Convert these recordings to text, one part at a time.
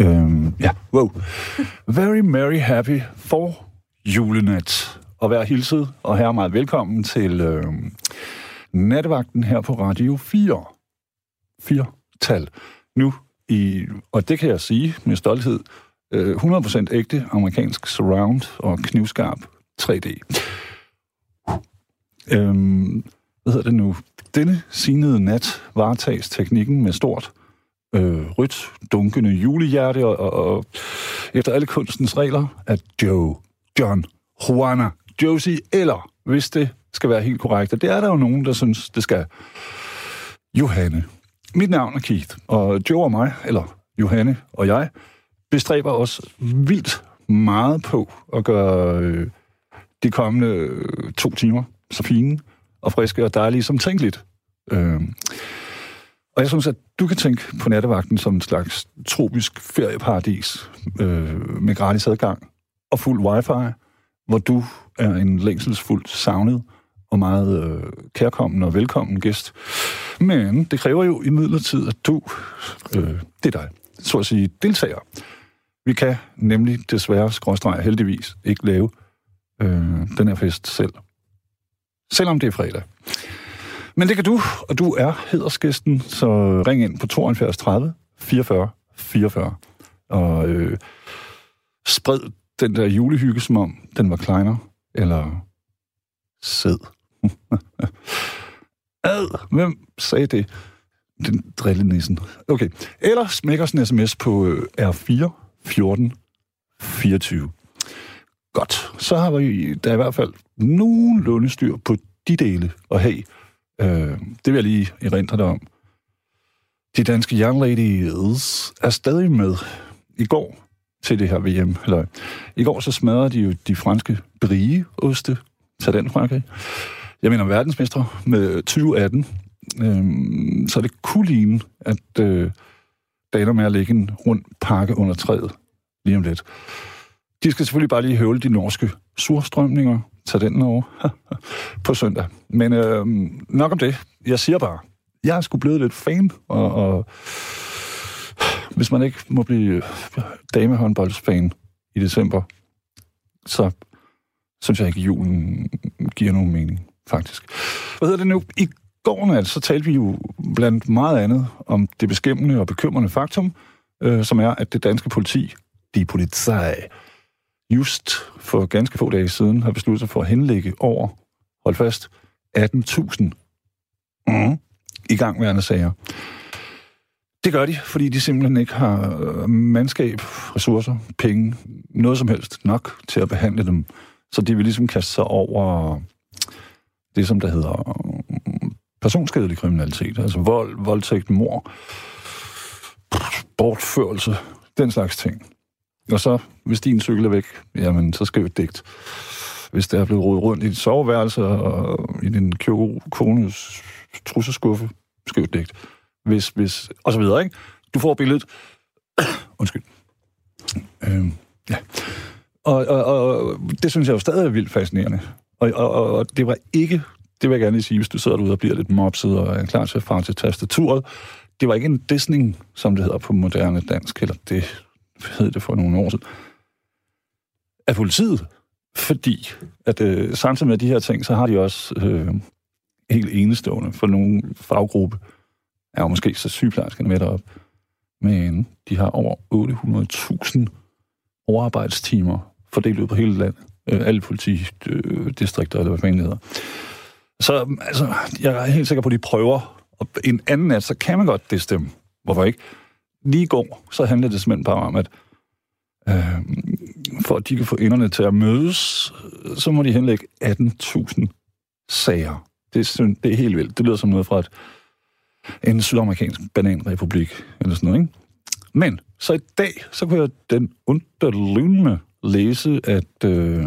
Øhm, ja, wow. Very merry happy for julenat. Og vær hilset, og her meget velkommen til øhm, nattevagten her på Radio 4. 4 tal. Nu i, og det kan jeg sige med stolthed, øh, 100% ægte amerikansk surround og knivskarp 3D. Øhm, hvad hedder det nu? Denne sinede nat varetages teknikken med stort øh, rødt, dunkende julehjerte, og, og, og efter alle kunstens regler, at Joe, John, Juana, Josie, eller hvis det skal være helt korrekt, og det er der jo nogen, der synes, det skal, Johanne. Mit navn er Keith, og Joe og mig, eller Johanne og jeg, bestræber os vildt meget på at gøre øh, de kommende øh, to timer så fine og friske og dejlige som tænkeligt. Øh, og jeg synes, at du kan tænke på nattevagten som en slags tropisk ferieparadis øh, med gratis adgang og fuld wifi, hvor du er en længselsfuldt savnet og meget øh, kærkommen og velkommen gæst. Men det kræver jo i midlertid, at du, øh, det er dig, så at sige, deltager. Vi kan nemlig desværre, skråstreg heldigvis, ikke lave øh, den her fest selv. Selvom det er fredag. Men det kan du, og du er hedersgæsten, så ring ind på 72 30 44 44. Og øh, spred den der julehygge, som om den var kleiner, eller sæd. Ad, hvem sagde det? Den drillenissen. Okay. Eller smæk os en sms på øh, R4 14 24. Godt. Så har vi da i hvert fald nogenlunde styr på de dele. Og hey, øh, det vil jeg lige erindre dig om. De danske young ladies er stadig med. I går til det her VM, eller i går så smadrede de jo de franske brieoste. Tag den, Frankrig. Jeg mener verdensmestre med 2018. Øhm, så det kunne ligne, at øh, ender med at lægge en rund pakke under træet lige om lidt. De skal selvfølgelig bare lige høvle de norske surstrømninger. Tag den over på søndag. Men øh, nok om det. Jeg siger bare, jeg er sgu blevet lidt fan, og, og hvis man ikke må blive øh, damehåndboldsfan i december, så synes jeg ikke, at julen giver nogen mening, faktisk. Hvad hedder det nu? I går nat, så talte vi jo blandt meget andet om det beskæmmende og bekymrende faktum, øh, som er, at det danske politi, de politi, just for ganske få dage siden har besluttet sig for at henlægge over, hold fast, 18.000 mm, i gangværende sager. Det gør de, fordi de simpelthen ikke har øh, mandskab, ressourcer, penge, noget som helst nok til at behandle dem. Så de vil ligesom kaste sig over det, som der hedder mm, personskadelig kriminalitet. Altså vold, voldtægt, mor, bortførelse, den slags ting. Og så, hvis din cykel er væk, jamen, så skriv et digt. Hvis der er blevet rodet rundt i dit soveværelse og i din kones trusseskuffe, skriv et digt. Hvis, hvis, og så videre, ikke? Du får billedet. Undskyld. Øhm, ja. Og, og, og, det synes jeg jo stadig er vildt fascinerende. Og, og, og det var ikke, det vil jeg gerne lige sige, hvis du sidder derude og bliver lidt mopset og er klar til at fare til tastaturet, det var ikke en Disney, som det hedder på moderne dansk, eller det hed det for nogle år siden, af politiet. Fordi at øh, samtidig med de her ting, så har de også øh, helt enestående for nogle faggruppe, er jo måske så sygeplejerskerne med derop, men de har over 800.000 overarbejdstimer fordelt ud på hele landet. Øh, alle politidistrikter, eller hvad fanden hedder. Så altså, jeg er helt sikker på, at de prøver. Og en anden nat, så kan man godt det stemme. Hvorfor ikke? Lige i går, så handlede det simpelthen bare om, at øh, for at de kan få enderne til at mødes, så må de henlægge 18.000 sager. Det er, det er helt vildt. Det lyder som noget fra et, en sydamerikansk bananrepublik, eller sådan noget, ikke? Men, så i dag, så kunne jeg den underlydende læse, at, øh,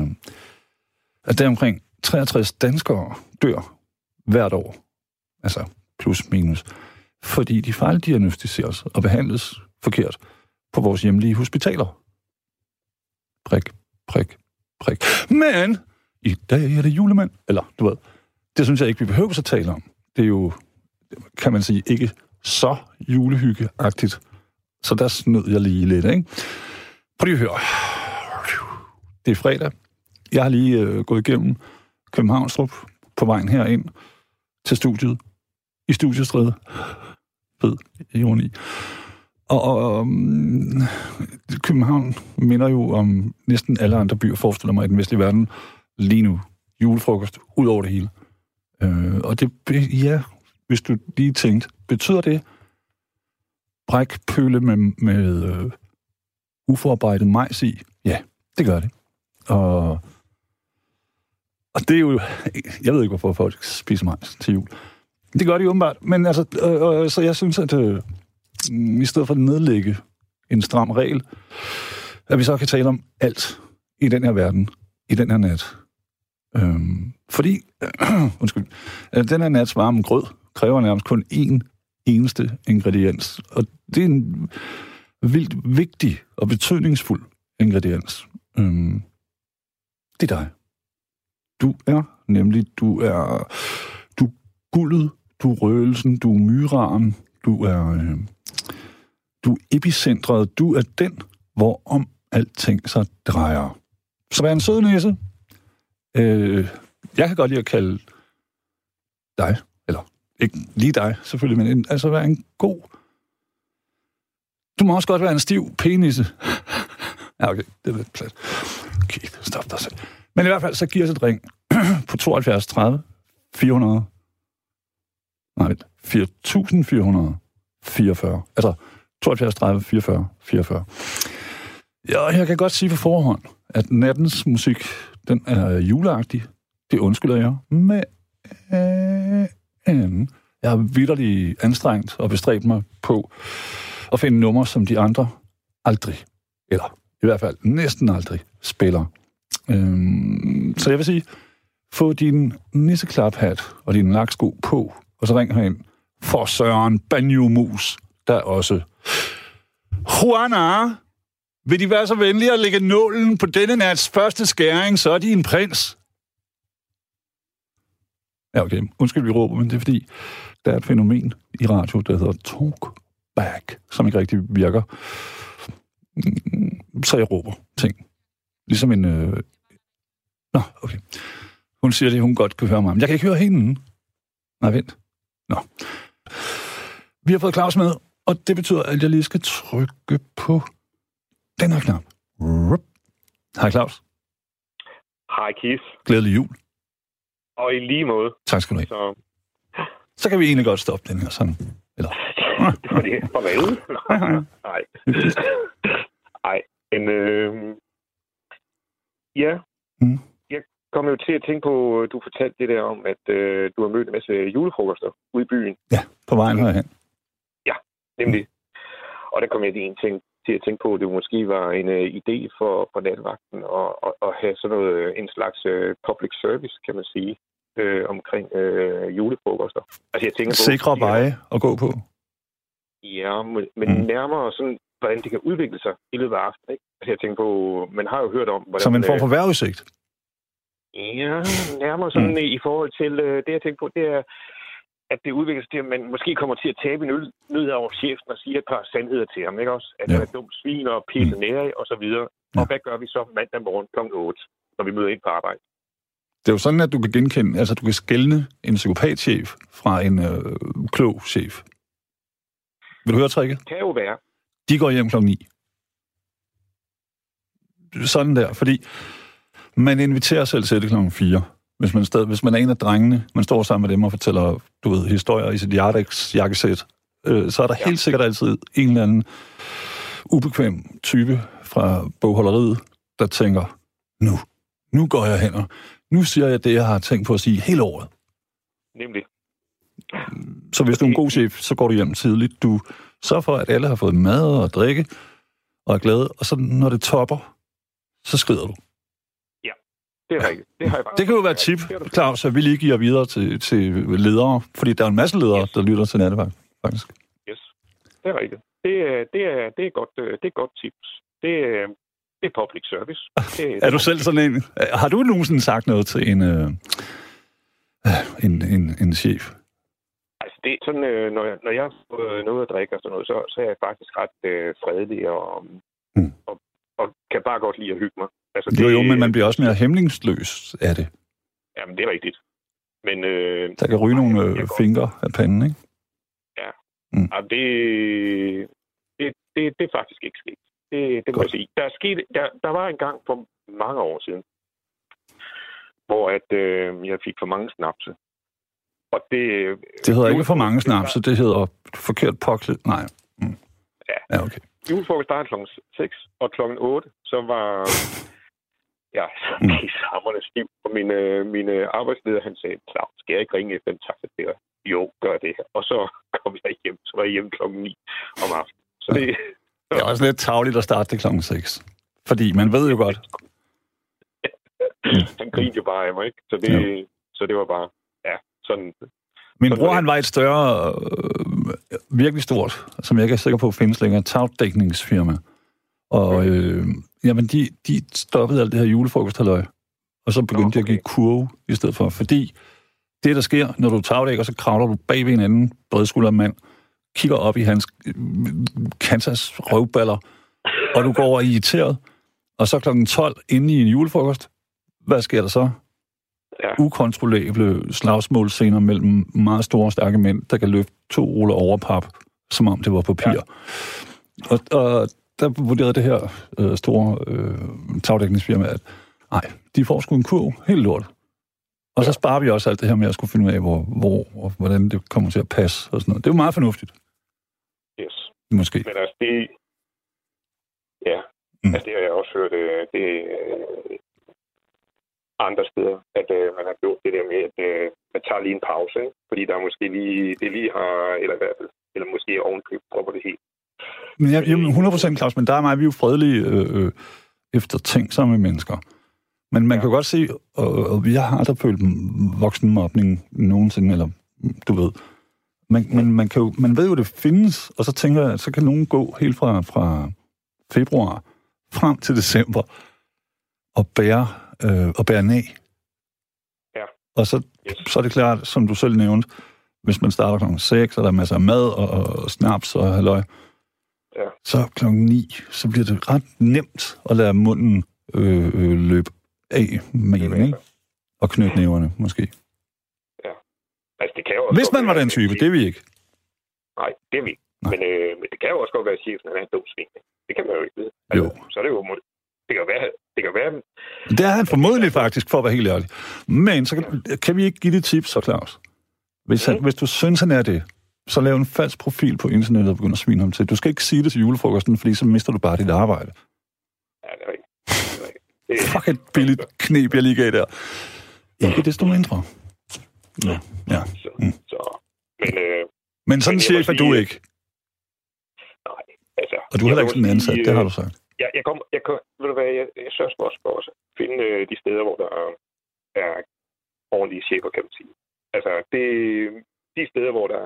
at der omkring 63 danskere dør hvert år. Altså plus minus. Fordi de fejldiagnostiseres og behandles forkert på vores hjemlige hospitaler. Prik, prik, prik. Men i dag er det julemand. Eller, du ved, det synes jeg ikke, vi behøver at tale om. Det er jo, kan man sige, ikke så julehyggeagtigt Så der snød jeg lige lidt, ikke? Prøv lige at høre. Det er fredag. Jeg har lige øh, gået igennem Københavnstrup på vejen herind til studiet. I studiestræde. Fed ironi. Og, og um, København minder jo om næsten alle andre byer, forestiller mig, i den vestlige verden lige nu. Julefrokost, ud over det hele. Øh, og det, ja, hvis du lige tænkte, betyder det brækpøle med, med øh, uforarbejdet majs i? Ja, det gør det. Og, og det er jo... Jeg ved ikke, hvorfor folk spiser majs til jul. Det gør de åbenbart. Men altså, øh, øh, så jeg synes, at øh, i stedet for at nedlægge en stram regel, at vi så kan tale om alt i den her verden, i den her nat. Øhm, fordi, øh, undskyld, at den her nats varme grød kræver nærmest kun én eneste ingrediens. Og det er en vildt vigtig og betydningsfuld ingrediens. Øhm, det er dig. Du er nemlig, du er, du er guldet, du er røgelsen, du er myraren, du er, øh, du er epicentret, du er den, hvorom alting så drejer. Så vær en sød næse. Øh, jeg kan godt lide at kalde dig, eller ikke lige dig selvfølgelig, men en, altså være en god... Du må også godt være en stiv penisse. ja, okay, det er lidt plat. Okay, stop dig selv. Men i hvert fald, så giver os et ring på 72 30 400... Nej, 4444. Altså 72 30 44 44. Ja, jeg kan godt sige på forhånd, at nattens musik, den er juleagtig. Det undskylder jeg. Men jeg har vidderlig anstrengt og bestræbt mig på at finde numre, som de andre aldrig, eller i hvert fald næsten aldrig, spiller. Øhm, så jeg vil sige, få din nisseklaphat og din laksko på, og så ringer han ind. for Søren Banjomus, der også. Juana, vil de være så venlige at lægge nålen på denne nats første skæring, så er de en prins. Ja, okay. Undskyld, vi råber, men det er fordi, der er et fænomen i radio, der hedder talkback, som ikke rigtig virker. Mm, så jeg råber ting. Ligesom en... Øh... Nå, okay. Hun siger det, hun godt kan høre mig. Men jeg kan ikke høre hende. Nej, vent. Nå. Vi har fået Claus med, og det betyder, at jeg lige skal trykke på den her knap. Hej Claus. Hej Keith. Glædelig jul. Og i lige måde. Tak skal du have. Så, så kan vi egentlig godt stoppe den her sådan. Eller? det var det. Farvel. Nej. Nej. Men øh... ja. Mm. Jeg kom jo til at tænke på, du fortalte det der om, at øh, du har mødt en masse julefrokoster ude i byen. Ja, på vejen herhen. Ja, nemlig. Og der kom jeg til en ting til at tænke på, at det måske var en uh, idé for, for natvagten at, at, at have sådan noget, en slags uh, public service, kan man sige, uh, omkring uh, julefrokoster. Altså, jeg tænker på, Sikre veje at gå på? Ja, men, men mm. nærmere sådan, hvordan det kan udvikle sig i løbet af aftenen. Ikke? Altså, jeg tænker på, man har jo hørt om... Hvordan, Som en form for vejrudsigt? Ja, nærmere sådan mm. i forhold til uh, det, jeg tænker på, det er, at det udvikler sig til, at man måske kommer til at tabe en øl ned over chefen og sige et par sandheder til ham, ikke også? At ja. han er dum svin og pisse mm. nære og så videre. Ja. Og hvad gør vi så mandag morgen kl. 8, når vi møder ind på arbejde? Det er jo sådan, at du kan genkende, altså du kan skælne en psykopatchef fra en øh, klog chef. Vil du høre tricket? Kan jo være. De går hjem kl. 9. Sådan der, fordi man inviterer selv til det kl. 4 hvis man, stadig, hvis man er en af drengene, man står sammen med dem og fortæller, du ved, historier i sit Jardex jakkesæt, øh, så er der ja. helt sikkert altid en eller anden ubekvem type fra bogholderiet, der tænker, nu, nu går jeg hen og nu siger jeg det, jeg har tænkt på at sige hele året. Nemlig. Så hvis du er en god chef, så går du hjem tidligt. Du sørger for, at alle har fået mad og drikke og er glade, og så når det topper, så skrider du. Det er rigtigt. Det, har jeg bare det kan jo være et tip, Claus, at vi lige giver videre til, til ledere, fordi der er en masse ledere, yes. der lytter til nattevagt, faktisk. Yes, det er rigtigt. Det, er, det, er, det, er, godt, øh, det er godt tips. Det, er, det er public service. Det, er du selv sådan en... Har du nogensinde sagt noget til en, øh, en, en, en chef? Altså, det er sådan, øh, når, jeg, når jeg har noget at drikke og sådan noget, så, så er jeg faktisk ret øh, fredelig og, mm. og, og kan bare godt lide at hygge mig. Altså, det, jo, jo, men man bliver også mere hæmningsløs af det. Jamen, det er rigtigt. Men, øh, der kan ryge nogle øh, fingre af panden, ikke? Ja. Mm. ja det, det, det, det er faktisk ikke sket. Det, det må jeg sige. Der, er sket, der, der var en gang for mange år siden, hvor at, øh, jeg fik for mange snapse. Og det, det hedder ikke for mange snapse, det hedder forkert poklet. Nej. Mm. Ja. ja, okay. Julefrokost startede kl. 6, og kl. 8, så var ja, mm. i sammerne stiv. Og min, øh, min arbejdsleder, han sagde, Claus, skal jeg ikke ringe efter en taxafører? Jo, gør det. Og så kom jeg hjem, så var jeg hjemme klokken 9 om aftenen. Så det, det er også lidt tavligt at starte det klokken 6. Fordi man ved jo godt. han grinte jo bare af mig, ikke? Så det, ja. så det var bare, ja, sådan... Min bror, han var et større, øh, virkelig stort, som jeg ikke er sikker på findes længere, tagdækningsfirma. Og øh, jamen, de, de stoppede alt det her julefrokosthalløj. Og så begyndte okay. de at give kurve i stedet for. Fordi det, der sker, når du tagdækker, så kravler du bag ved en anden bredskuldret mand, kigger op i hans Kansas røvballer, og du går over irriteret. Og så klokken 12 inde i en julefrokost, hvad sker der så? Ja. Ukontrollable slagsmålscener mellem meget store, stærke mænd, der kan løfte to ruller overpap, som om det var papir. Ja. Og, og der vurderede det her øh, store øh, tagdækningsfirma, at nej, de får sgu en kurv, helt lort. Og så sparer vi også alt det her med at skulle finde ud af, hvor, hvor og hvordan det kommer til at passe og sådan noget. Det er jo meget fornuftigt. Yes. Måske. Men altså, det... Ja, mm. altså det har jeg også hørt, øh, det, øh, andre steder, at øh, man har gjort det der med, at øh, man tager lige en pause, ikke? fordi der måske lige, det lige har, eller i hvert fald, eller måske ovenkøb dropper det helt. Men jeg, jamen, 100% Claus, men der er mig, vi er jo fredelige øh, øh, efter tænksomme mennesker. Men man ja. kan godt se, og, og vi har aldrig følt voksenmobning nogensinde, eller du ved. Man, man, man, kan jo, man ved jo, det findes, og så tænker jeg, at så kan nogen gå helt fra, fra februar frem til december og bære øh, og bære ned. Ja. Og så, yes. så er det klart, som du selv nævnte, hvis man starter klokken 6, og der er masser af mad og, og snaps og halløj, ja. så klokken 9, så bliver det ret nemt at lade munden øh, øh, løbe af med en, ikke? Og knytte næverne, måske. Ja. Altså, det kan jo også Hvis man var den type, det er vi ikke. Nej, det er vi ikke. Men, øh, men det kan jo også godt være, at chefen er en dum svin. Det kan man jo ikke vide. Altså, jo. Så er det jo det kan være, det kan være... Det er han formodentlig faktisk, for at være helt ærlig. Men så kan, kan vi ikke give det tips, så Claus? Hvis, han, mm. hvis du synes, han er det, så lav en falsk profil på internettet og begynd at svine ham til. Du skal ikke sige det til julefrokosten, fordi så mister du bare dit arbejde. Ja, det er rigtigt. Det er Fuck et billigt knep, jeg lige gav der. Ikke desto mindre. Ja, ja. Mm. så, men, øh, men sådan siger jeg, at du ikke. Nej, altså... Og du har heller ikke sådan en ansat, det har du sagt jeg, jeg, kom, jeg, ved du hvad, jeg, jeg sørger også for at finde øh, de steder, hvor der er ordentlige chefer, kan man sige. Altså, det, de steder, hvor der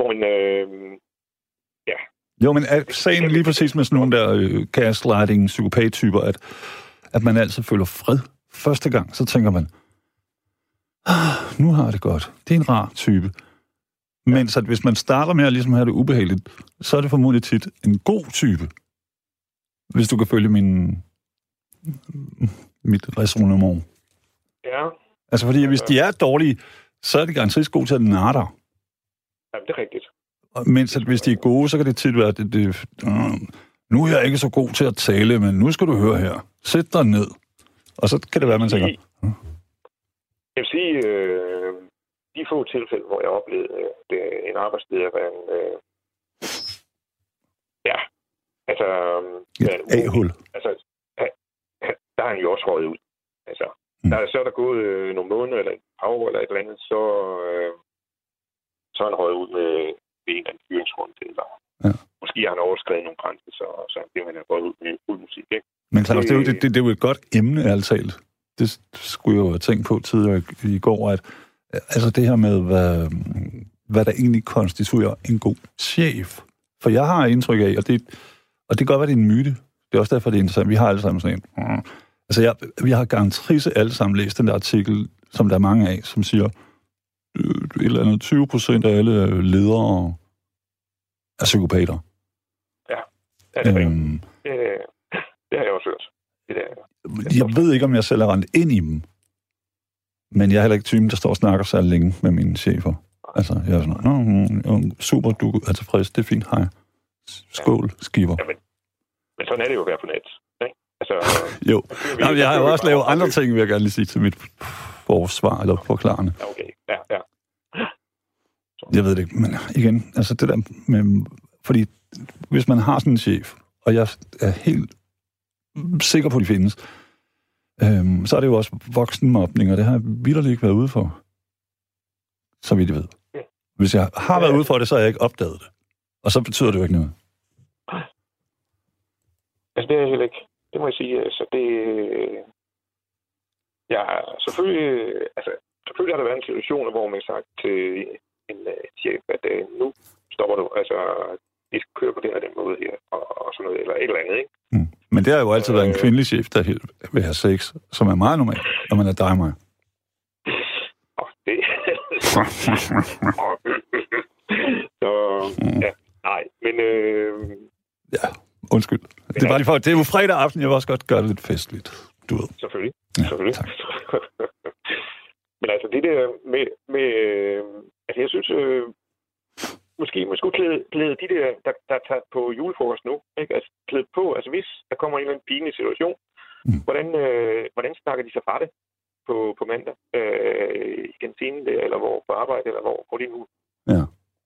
en, øh, ja. Jo, men er sagen lige præcis med sådan nogle der øh, gaslighting, psykopat-typer, at, at man altid føler fred første gang, så tænker man, ah, nu har det godt. Det er en rar type. Mens at hvis man starter med at ligesom have det ubehageligt, så er det formodentlig tit en god type. Hvis du kan følge min, mit resonemang. Ja. Altså fordi, hvis de er dårlige, så er de garanteret gode til at narre dig. Ja, det er rigtigt. Mens at hvis de er gode, så kan det tit være, at det, det, øh, nu er jeg ikke så god til at tale, men nu skal du høre her. Sæt dig ned. Og så kan det være, man tænker... Jeg vil sige, øh, de få tilfælde, hvor jeg oplevede øh, det, en arbejdsleder være en... Øh, ja, altså... Et A-hul. Altså, der er han jo også røget ud. Altså, mm. der er så er der gået øh, nogle måneder eller et par år eller et eller andet, så, øh, så er han røget ud med, med en eller anden fyringsrunde. Eller ja. måske har han overskrevet nogle grænser, så, så bliver han røget ud med fuld musik. Ikke? Men Claus, det, det, det, det, det er jo et godt emne, altalt. Det skulle jeg jo have tænkt på tidligere i går, at altså det her med, hvad, hvad der egentlig konstituerer en god chef. For jeg har indtryk af, og det, og det kan godt være, det er en myte. Det er også derfor, det er interessant. Vi har alle sammen sådan en... Altså, jeg, vi har garanteret alle sammen læst den der artikel, som der er mange af, som siger, et eller andet 20 procent af alle ledere er psykopater. Ja, det, er øhm, det, det har jeg også hørt. Det der, jeg ved ikke, om jeg selv er rendt ind i dem. Men jeg er heller ikke typen, der står og snakker så længe med mine chefer. Altså, jeg er sådan, Nå, mm, super, du er tilfreds, det er fint, hej. Skål, skiver. Ja, men, men sådan er det jo at være på net. Ikke? Altså, jo, Jamen, jeg har jo også lavet andre ting, vil jeg gerne lige sige til mit forsvar, eller forklarende. Okay, ja, ja. Jeg ved det ikke, men igen, altså det der med, fordi hvis man har sådan en chef, og jeg er helt sikker på, at de findes, øhm, så er det jo også voksenmobning, og det har jeg vildt ikke været ude for, så vidt jeg ved. Hvis jeg har været ude for det, så har jeg ikke opdaget det. Og så betyder det jo ikke noget. Altså, det er heller ikke. Det må jeg sige. Altså, det... Ja, selvfølgelig... Altså, selvfølgelig har der været en situation, hvor man har sagt til en uh, chef, at uh, nu stopper du. Altså, vi skal køre på den her den måde her, og, og sådan noget, eller et eller andet, ikke? Mm. Men det har jo altid været en øh. kvindelig chef, der vil have sex, som er meget normalt, når man er dig og mig. Oh, det... så, ja, nej, men... Øh... Ja, undskyld. Men det er bare lige for, det er jo fredag aften, jeg vil også godt gøre det lidt festligt, du ved. Selvfølgelig, ja, selvfølgelig. Tak. men altså, det der med... med altså, jeg synes, øh, måske, måske klæde, klæde de der, der, der tager på julefrokost nu, ikke? Altså klæde på, altså hvis der kommer en eller anden pinlig situation, mm. hvordan, øh, hvordan snakker de sig fra det på, på mandag øh, i kantinen der, eller hvor på arbejde, eller hvor, hvor de nu ja.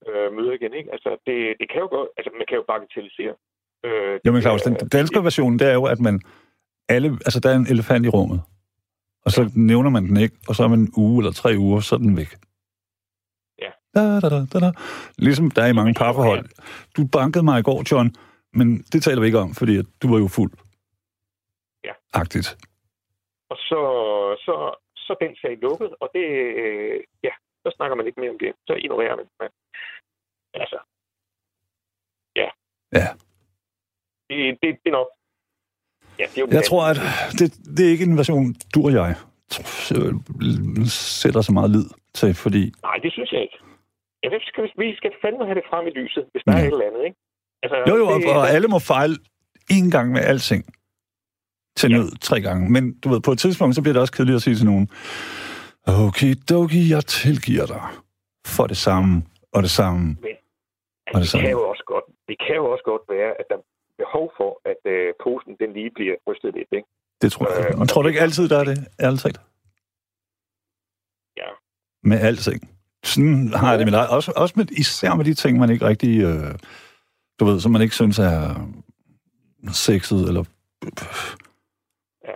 øh, møder igen, ikke? Altså det, det kan jo godt, altså man kan jo bagatellisere. Øh, jo, men Claus, den danske version, det er jo, at man alle, altså der er en elefant i rummet, og så nævner man den ikke, og så er man en uge eller tre uger, så er den væk. Da, da, da, da, da. Ligesom der er i mange parforhold. Du bankede mig i går, John, men det taler vi ikke om, fordi du var jo fuld. Ja. Agtigt. Og så, så, så den sag lukket, og det, ja, så snakker man ikke mere om det. Så ignorerer man. Men, altså, ja. Ja. Det, det, det er nok Ja, det er jeg tror, at det, det er ikke en version, du og jeg sætter så meget lid til, fordi... Nej, det synes jeg ikke. Ja, vi skal, vi skal fandme have det frem i lyset, hvis der ja. er et eller andet, ikke? Altså, jo, jo, det, og alle må fejle én gang med alting. Til ja. nød tre gange. Men du ved, på et tidspunkt, så bliver det også kedeligt at sige til nogen, okay, doki, jeg tilgiver dig for det samme, og det samme, Men, altså, og det, samme. Kan jo også godt, det kan jo også godt være, at der er behov for, at uh, posen den lige bliver rystet lidt, ikke? Det tror jeg. Øh, tror du ikke altid, der er det, ærligt talt? Ja. Med alting. Sådan har jeg det med dig. Også, også med, især med de ting, man ikke rigtig... Øh, du ved, som man ikke synes er sexet, eller...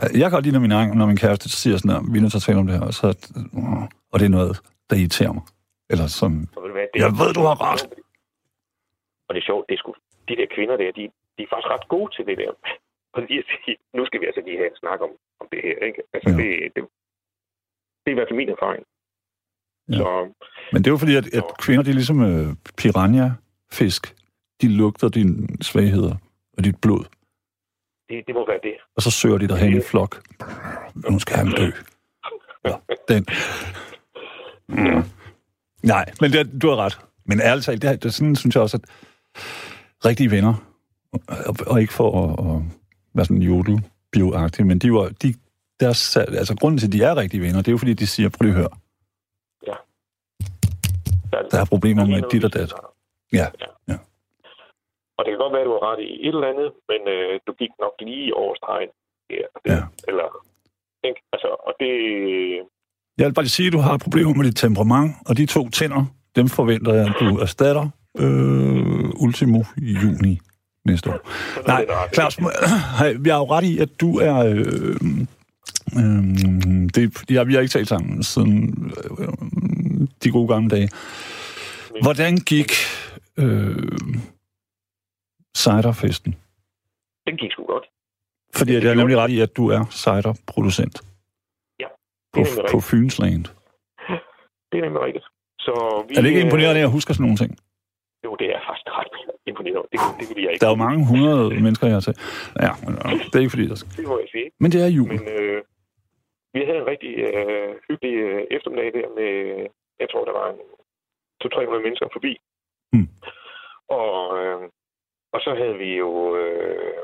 Jeg kan godt lide, når min, når min kæreste siger sådan, at vi er nødt til at tale om det her, og, så, og det er noget, der irriterer mig. Eller som... Hvad, det, jeg ved, du har ret. Og det er sjovt, det er sgu... De der kvinder der, de, de er faktisk ret gode til det der. Og lige at sige, nu skal vi altså lige have en snak om, om det her, ikke? Altså, ja. det, det, det er i hvert fald min erfaring. Ja. Så, Men det er jo fordi, at, at kvinder, de er ligesom øh, piranha-fisk. De lugter dine svagheder og dit blod. Det, det må være det. Og så søger de dig hen i flok. Nu skal han dø. Ja, den. Mm. Nej, men det, du har ret. Men ærligt talt, det, det, sådan synes jeg også, at rigtige venner, og, og ikke for at, at være sådan jodel men de var, de, deres, altså grunden til, at de er rigtige venner, det er jo fordi, de siger, prøv at høre, der er problemer med dit og dat. Ja. ja. ja. Og det kan godt være, at du har ret i et eller andet, men øh, du gik nok lige over stregen. Ja. ja. Eller, ikke? Altså, og det... Jeg vil bare sige, at du har problemer med dit temperament, og de to tænder, dem forventer jeg, at du erstatter øh, ultimo juni næste år. Nej, Claus, vi har jo ret i, at du er... Øh, øh, det, ja, vi har ikke talt sammen siden øh, de gode gamle dage. Hvordan gik øh, ciderfesten? Den gik sgu godt. Fordi det er nemlig ret i, at du er ciderproducent. Ja, det er på, på Fynsland. Det er nemlig rigtigt. Så vi, er det ikke imponerende, at jeg husker sådan nogle ting? Jo, det er faktisk ret imponerende. Det, det vil jeg ikke. Der er jo mange hundrede mennesker, har til. Ja, men, det er ikke fordi, der skal... Det må jeg sige. Men det er jul. Men øh, vi havde en rigtig øh, hyggelig øh, eftermiddag der med, jeg tror, der var en 200-300 mennesker forbi. Mm. Og, øh, og så havde vi jo øh,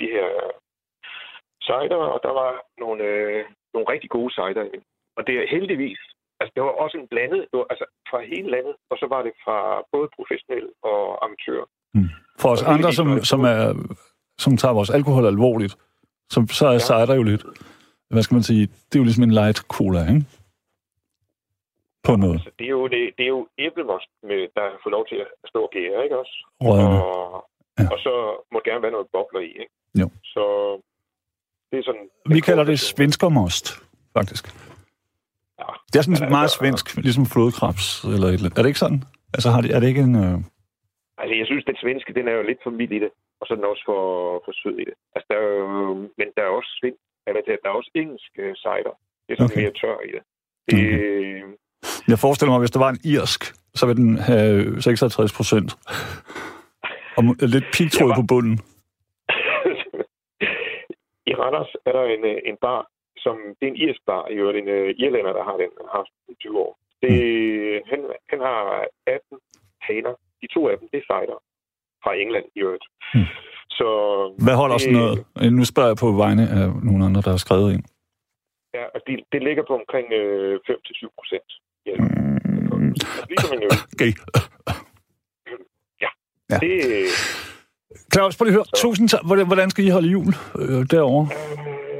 de her sejder, og der var nogle, øh, nogle rigtig gode i Og det er heldigvis, altså det var også en blandet, det var, altså fra hele landet, og så var det fra både professionelle og amatører. Mm. For os andre, som, som, er, som tager vores alkohol alvorligt, så, så er ja. cider jo lidt, hvad skal man sige, det er jo ligesom en light cola, ikke? På noget. Altså, det er jo, det, det er jo æblemost, med, der har fået lov til at stå og gære, ikke også? Rødende. Og, ja. og så må gerne være noget bobler i, ikke? Jo. Så det er sådan... Vi kalder det svenskermost, faktisk. Ja. Det er sådan meget svensk, ligesom flodkrebs eller et eller Er det ikke sådan? Altså, har det, er det ikke en... Øh... Altså, jeg synes, den svenske, den er jo lidt for mild i det, og så er den også for, for sød i det. Altså, der er jo, men der er også svensk, eller der er også engelsk uh, cider. Det er sådan okay. mere tør i det. det okay. Jeg forestiller mig, hvis der var en irsk, så ville den have 56 procent. Og lidt pigtråd på bunden. I Randers er der en, øh, en bar, som det er en irsk bar, i øvrigt en uh, irlænder, der har den haft i 20 år. Det, mm. han, han har 18 haner. De to af dem, det er cider fra England i øvrigt. Mm. Så, Hvad holder det, sådan noget? Nu spørger jeg på vegne af nogle andre, der har skrevet ind. Ja, og det, det ligger på omkring øh, 5-7 procent. Mm. Ligesom en Okay. Ja. ja. Det, Claus, prøv lige at høre. Så. Tusind tak. Hvordan skal I holde jul øh, derovre?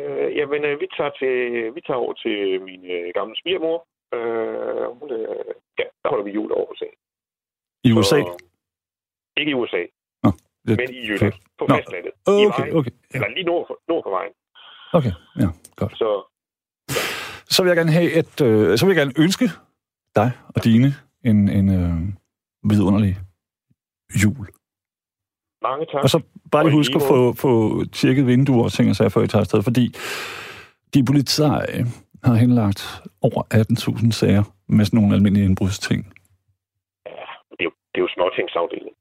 Øh, jamen, øh, vi tager, til, vi tager over til min øh, gamle svigermor. Øh, hun, øh, ja, der holder vi jul over hos I USA? Så, ikke i USA. Nå, det, men i Jylland. På Nå. fastlandet. Okay, I vejen, okay. Ja. Eller lige nord for, nord for vejen. Okay, ja, godt. Så, ja. så vil jeg gerne have et, øh, så vil jeg gerne ønske dig og dine en, en øh, vidunderlig jul. Mange tak. Og så bare lige husk at få, få tjekket vinduer og ting og sager, før I tager afsted, fordi de politi har henlagt over 18.000 sager med sådan nogle almindelige indbrudsting. Ja, det er jo, det er jo småtingsafdeling.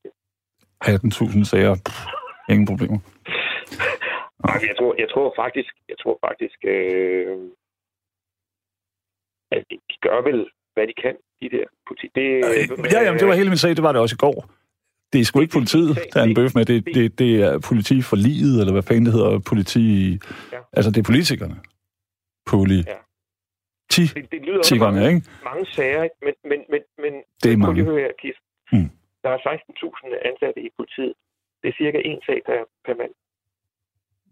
18.000 sager. Pff, ingen problemer. Nej, jeg tror, jeg tror faktisk, jeg tror faktisk, øh, at de gør vel, hvad de kan, de der politi. Det, øh, ja, jamen, det var hele min sag, det var det også i går. Det er sgu ikke politiet, der er en bøf med. Det, det, det er politi for livet, eller hvad fanden det hedder, politi... Ja. Altså, det er politikerne. Poli... Ja. Ti det, det lyder tiggerne, mange, ikke? mange sager, men, men, men, men det er mange. Høre Kis. Mm. Der er 16.000 ansatte i politiet. Det er cirka en sag per, per mand.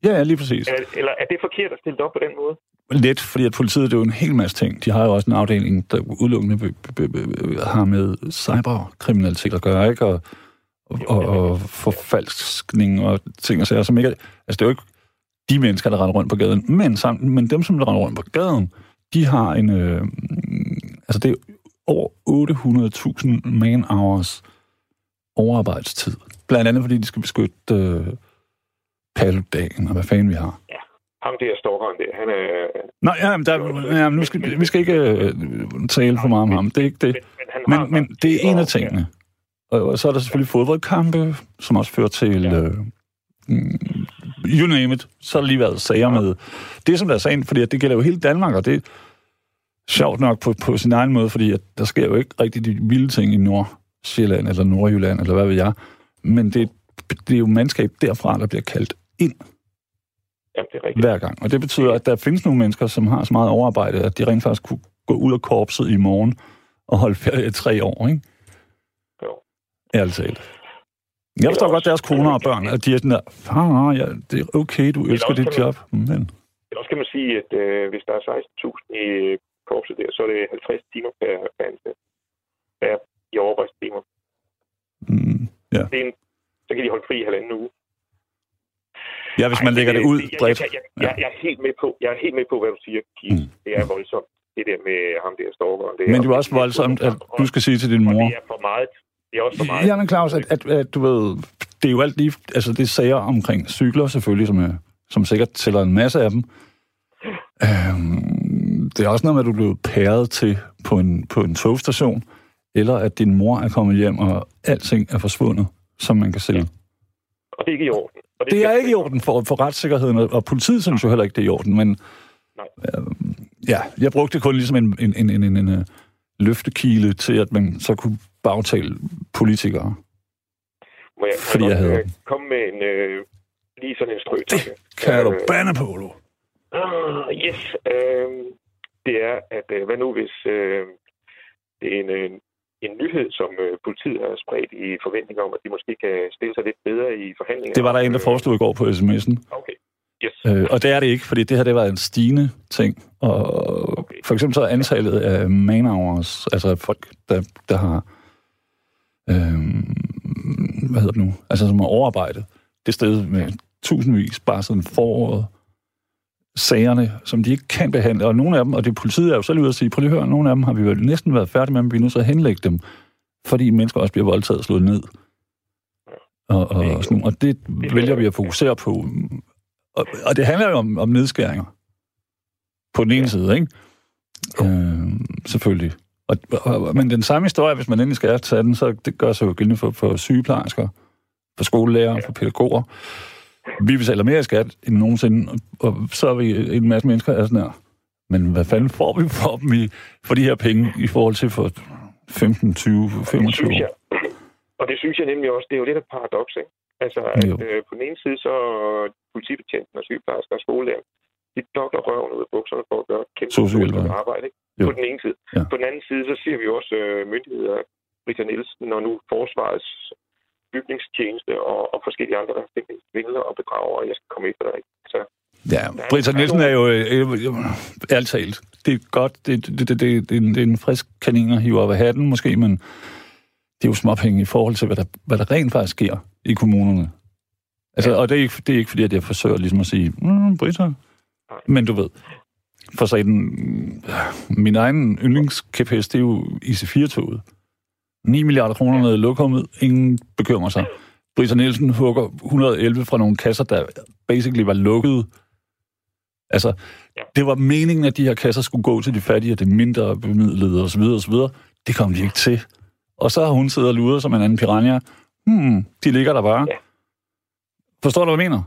Ja, lige præcis. Er, eller er det forkert at stille det op på den måde? Lidt, fordi at politiet det er jo en hel masse ting. De har jo også en afdeling, der udelukkende har med cyberkriminalitet at gøre, ikke? Og, og, og, og forfalskning og ting og sager, som ikke er, Altså, det er jo ikke de mennesker, der render rundt på gaden, men, sammen, men dem, som der render rundt på gaden, de har en... Øh, altså, det er over 800.000 man-hours overarbejdstid. Blandt andet, fordi de skal beskytte øh, paldagen, og hvad fanden vi har. Ja, ham der stalkeren der, han er... Nej, ja, men der, ja, nu skal, vi skal ikke øh, tale for meget om ham, det er ikke det. Men, men, men det er en af tingene. Og så er der selvfølgelig fodboldkampe, som også fører til... Ja. Øh, mm, you name it. Så har der lige været sager med... Det, som der er sagen, fordi det gælder jo hele Danmark, og det er sjovt nok på, på sin egen måde, fordi at der sker jo ikke rigtig de vilde ting i Nordsjælland eller Nordjylland, eller hvad ved jeg. Men det, det er jo mandskab derfra, der bliver kaldt ind. Ja, det er rigtigt. Hver gang. Og det betyder, at der findes nogle mennesker, som har så meget overarbejde, at de rent faktisk kunne gå ud af korpset i morgen og holde ferie i tre år, ikke? Ærligt talt. Jeg forstår godt deres koner og børn, at de er sådan der, ah, ja, det er okay, du elsker dit job, men... Også kan man sige, at øh, hvis der er 16.000 i korpset der, så er det 50 timer per, per ansat. Per i overarbejdstimer. Mm, ja. Det er en, så kan de holde fri i halvanden uge. Ja, hvis man Ej, lægger det, det ud jeg, bredt. Jeg, jeg, jeg, jeg, jeg, er helt med på, jeg er helt med på, hvad du siger, Keith. Mm. Det er voldsomt, det der med ham der stalkeren. Men det er også voldsomt, at du skal sige til din mor... Det er for meget det er også for meget. Ja, men Claus, at, at, at, du ved, det er jo alt lige, altså det sager omkring cykler selvfølgelig, som, er, som sikkert tæller en masse af dem. Øhm, det er også noget med, at du er blevet pæret til på en, på en togstation, eller at din mor er kommet hjem, og alting er forsvundet, som man kan se. Ja. Og det er ikke i orden. Og det, det er ikke i orden for, for retssikkerheden, og politiet synes jo heller ikke, det er i orden, men Nej. Øh, ja, jeg brugte det kun ligesom en, en, en, en, en, løftekile til, at man så kunne bagtale politikere. Må jeg, Fordi jeg hader øh, komme med en, øh, lige sådan en strø. Kan du Øh, bande på, du? Ah, yes. Øh, det er, at øh, hvad nu hvis øh, det er en, en, en nyhed, som øh, politiet har spredt i forventning om, at de måske kan stille sig lidt bedre i forhandlinger. Det var der en, der foreslog i går på sms'en. Okay. Yes. Øh, og det er det ikke, fordi det her det var en stigende ting. Og Okay. for eksempel så er antallet af man-hours, altså folk, der, der har, øh, hvad hedder det nu, altså som har overarbejdet, det sted med tusindvis bare siden foråret. Sagerne, som de ikke kan behandle, og nogle af dem, og det politiet er jo selv ude at sige, prøv lige at høre, nogle af dem har vi jo næsten været færdige med, men vi er nødt til at henlægge dem, fordi mennesker også bliver voldtaget og slået ned. Og, og, og, sådan, og det vælger vi at fokusere på. Og, og det handler jo om, om nedskæringer. På den ene side, ikke? Øh, selvfølgelig. Og, og, men den samme historie, hvis man endelig skal tage den, så det gør sig jo gældende for, for sygeplejersker, for skolelærer, for pædagoger. Vi betaler mere i skat end nogensinde, og, så er vi en masse mennesker, der er sådan her. Men hvad fanden får vi for dem i, for de her penge i forhold til for 15, 20, 25 Det synes år? Og det synes jeg nemlig også, det er jo lidt et paradoks, ikke? Altså, at Jo. øh, på den ene side, så politibetjenten og sygeplejersker og skolelærer, de dokler røven ud af bukserne for at gøre kæmpe arbejde, ikke? Jo. På den ene side. Ja. På den anden side, så ser vi også øh, myndigheder, Britta Nielsen og nu Forsvarets bygningstjeneste og, og forskellige andre, der svindler og bedrager, og jeg skal komme efter dig. Så Ja, Britta Nielsen er jo, øh, øh, ærligt talt, det er godt, det, det, det, det, det, er en, det er en frisk kanin at hive op af hatten måske, men det er jo småpenge i forhold til, hvad der, hvad der rent faktisk sker i kommunerne. Altså, og det er, ikke, det er ikke fordi, at jeg forsøger ligesom at sige, mm, Britta, men du ved, for så den, min egen yndlingskps, det er jo IC4-toget. 9 milliarder kroner ned i lokummet, ingen bekymrer sig. Britta Nielsen hugger 111 fra nogle kasser, der basically var lukket. Altså, Ja. det var meningen, at de her kasser skulle gå til de fattige det mindre bemidlede osv. osv. Det kom de ikke til. Og så har hun siddet og luret som en anden piranha. Hmm, de ligger der bare. Ja. Forstår du, hvad jeg mener?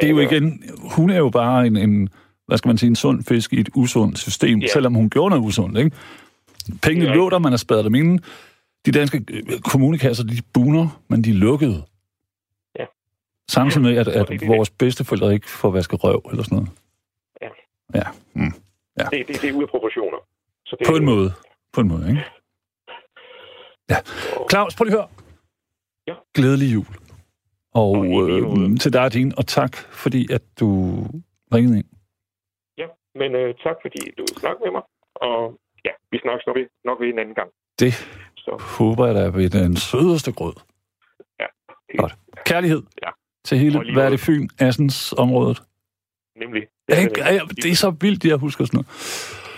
Det er jo igen, hun er jo bare en, en hvad skal man sige, en sund fisk i et usundt system, Ja. selvom hun gjorde noget usundt, ikke? Pengene er lå der, man har spadet dem inde. De danske øh, kommunekasser, de buner, men de er lukkede. Ja. Samtidig med, at, er at det. vores bedsteforældre ikke får vasket røv eller sådan noget. Ja. Ja, mm. det, det, det er ude af proportioner. Så det, på en måde. På en måde, ikke? Ja. Claus, prøv lige at høre. Ja. Glædelig jul. Og Og øh, til dig og din, og tak, fordi at du ringede ind. Ja, men øh, tak fordi du snakkede med mig. Og ja, vi snakkes nok nok ved en anden gang. Det Så håber jeg da ved den sødeste grød. Ja. Godt. Kærlighed Ja. til hele, hvad er det, Fyn, Assens området? nemlig... Ja, ikke? Ja, ja, det er så vildt, jeg husker sådan noget.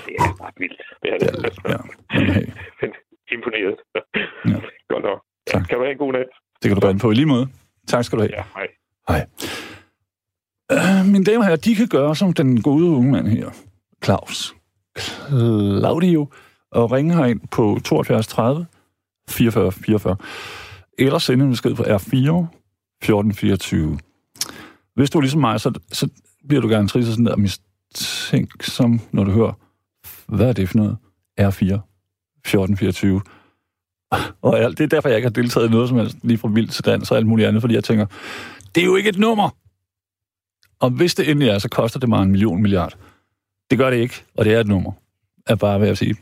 Det er ret vildt. Det er det. Ja, hey, Men imponeret. Ja. Godt nok. Tak. Kan du have en god nat? det kan du bande på i lige måde. Tak skal du have. Ja, hej. Hej. Øh, mine damer og herrer, de kan gøre som den gode unge mand her, Claus. Claudio, og ringe herind på 72 30 44 44. Eller sende en besked på R4 1424. Hvis du er ligesom mig, så, så bliver du gerne trist og sådan der mistænksom, når du hører, hvad er det for noget? R4 1424. Og alt, det er derfor, jeg ikke har deltaget i noget som helst, lige fra vildt til dans og alt muligt andet, fordi jeg tænker, det er jo ikke et nummer. Og hvis det endelig er, så koster det mig en million milliard. Det gør det ikke, og det er et nummer, er bare hvad jeg sige.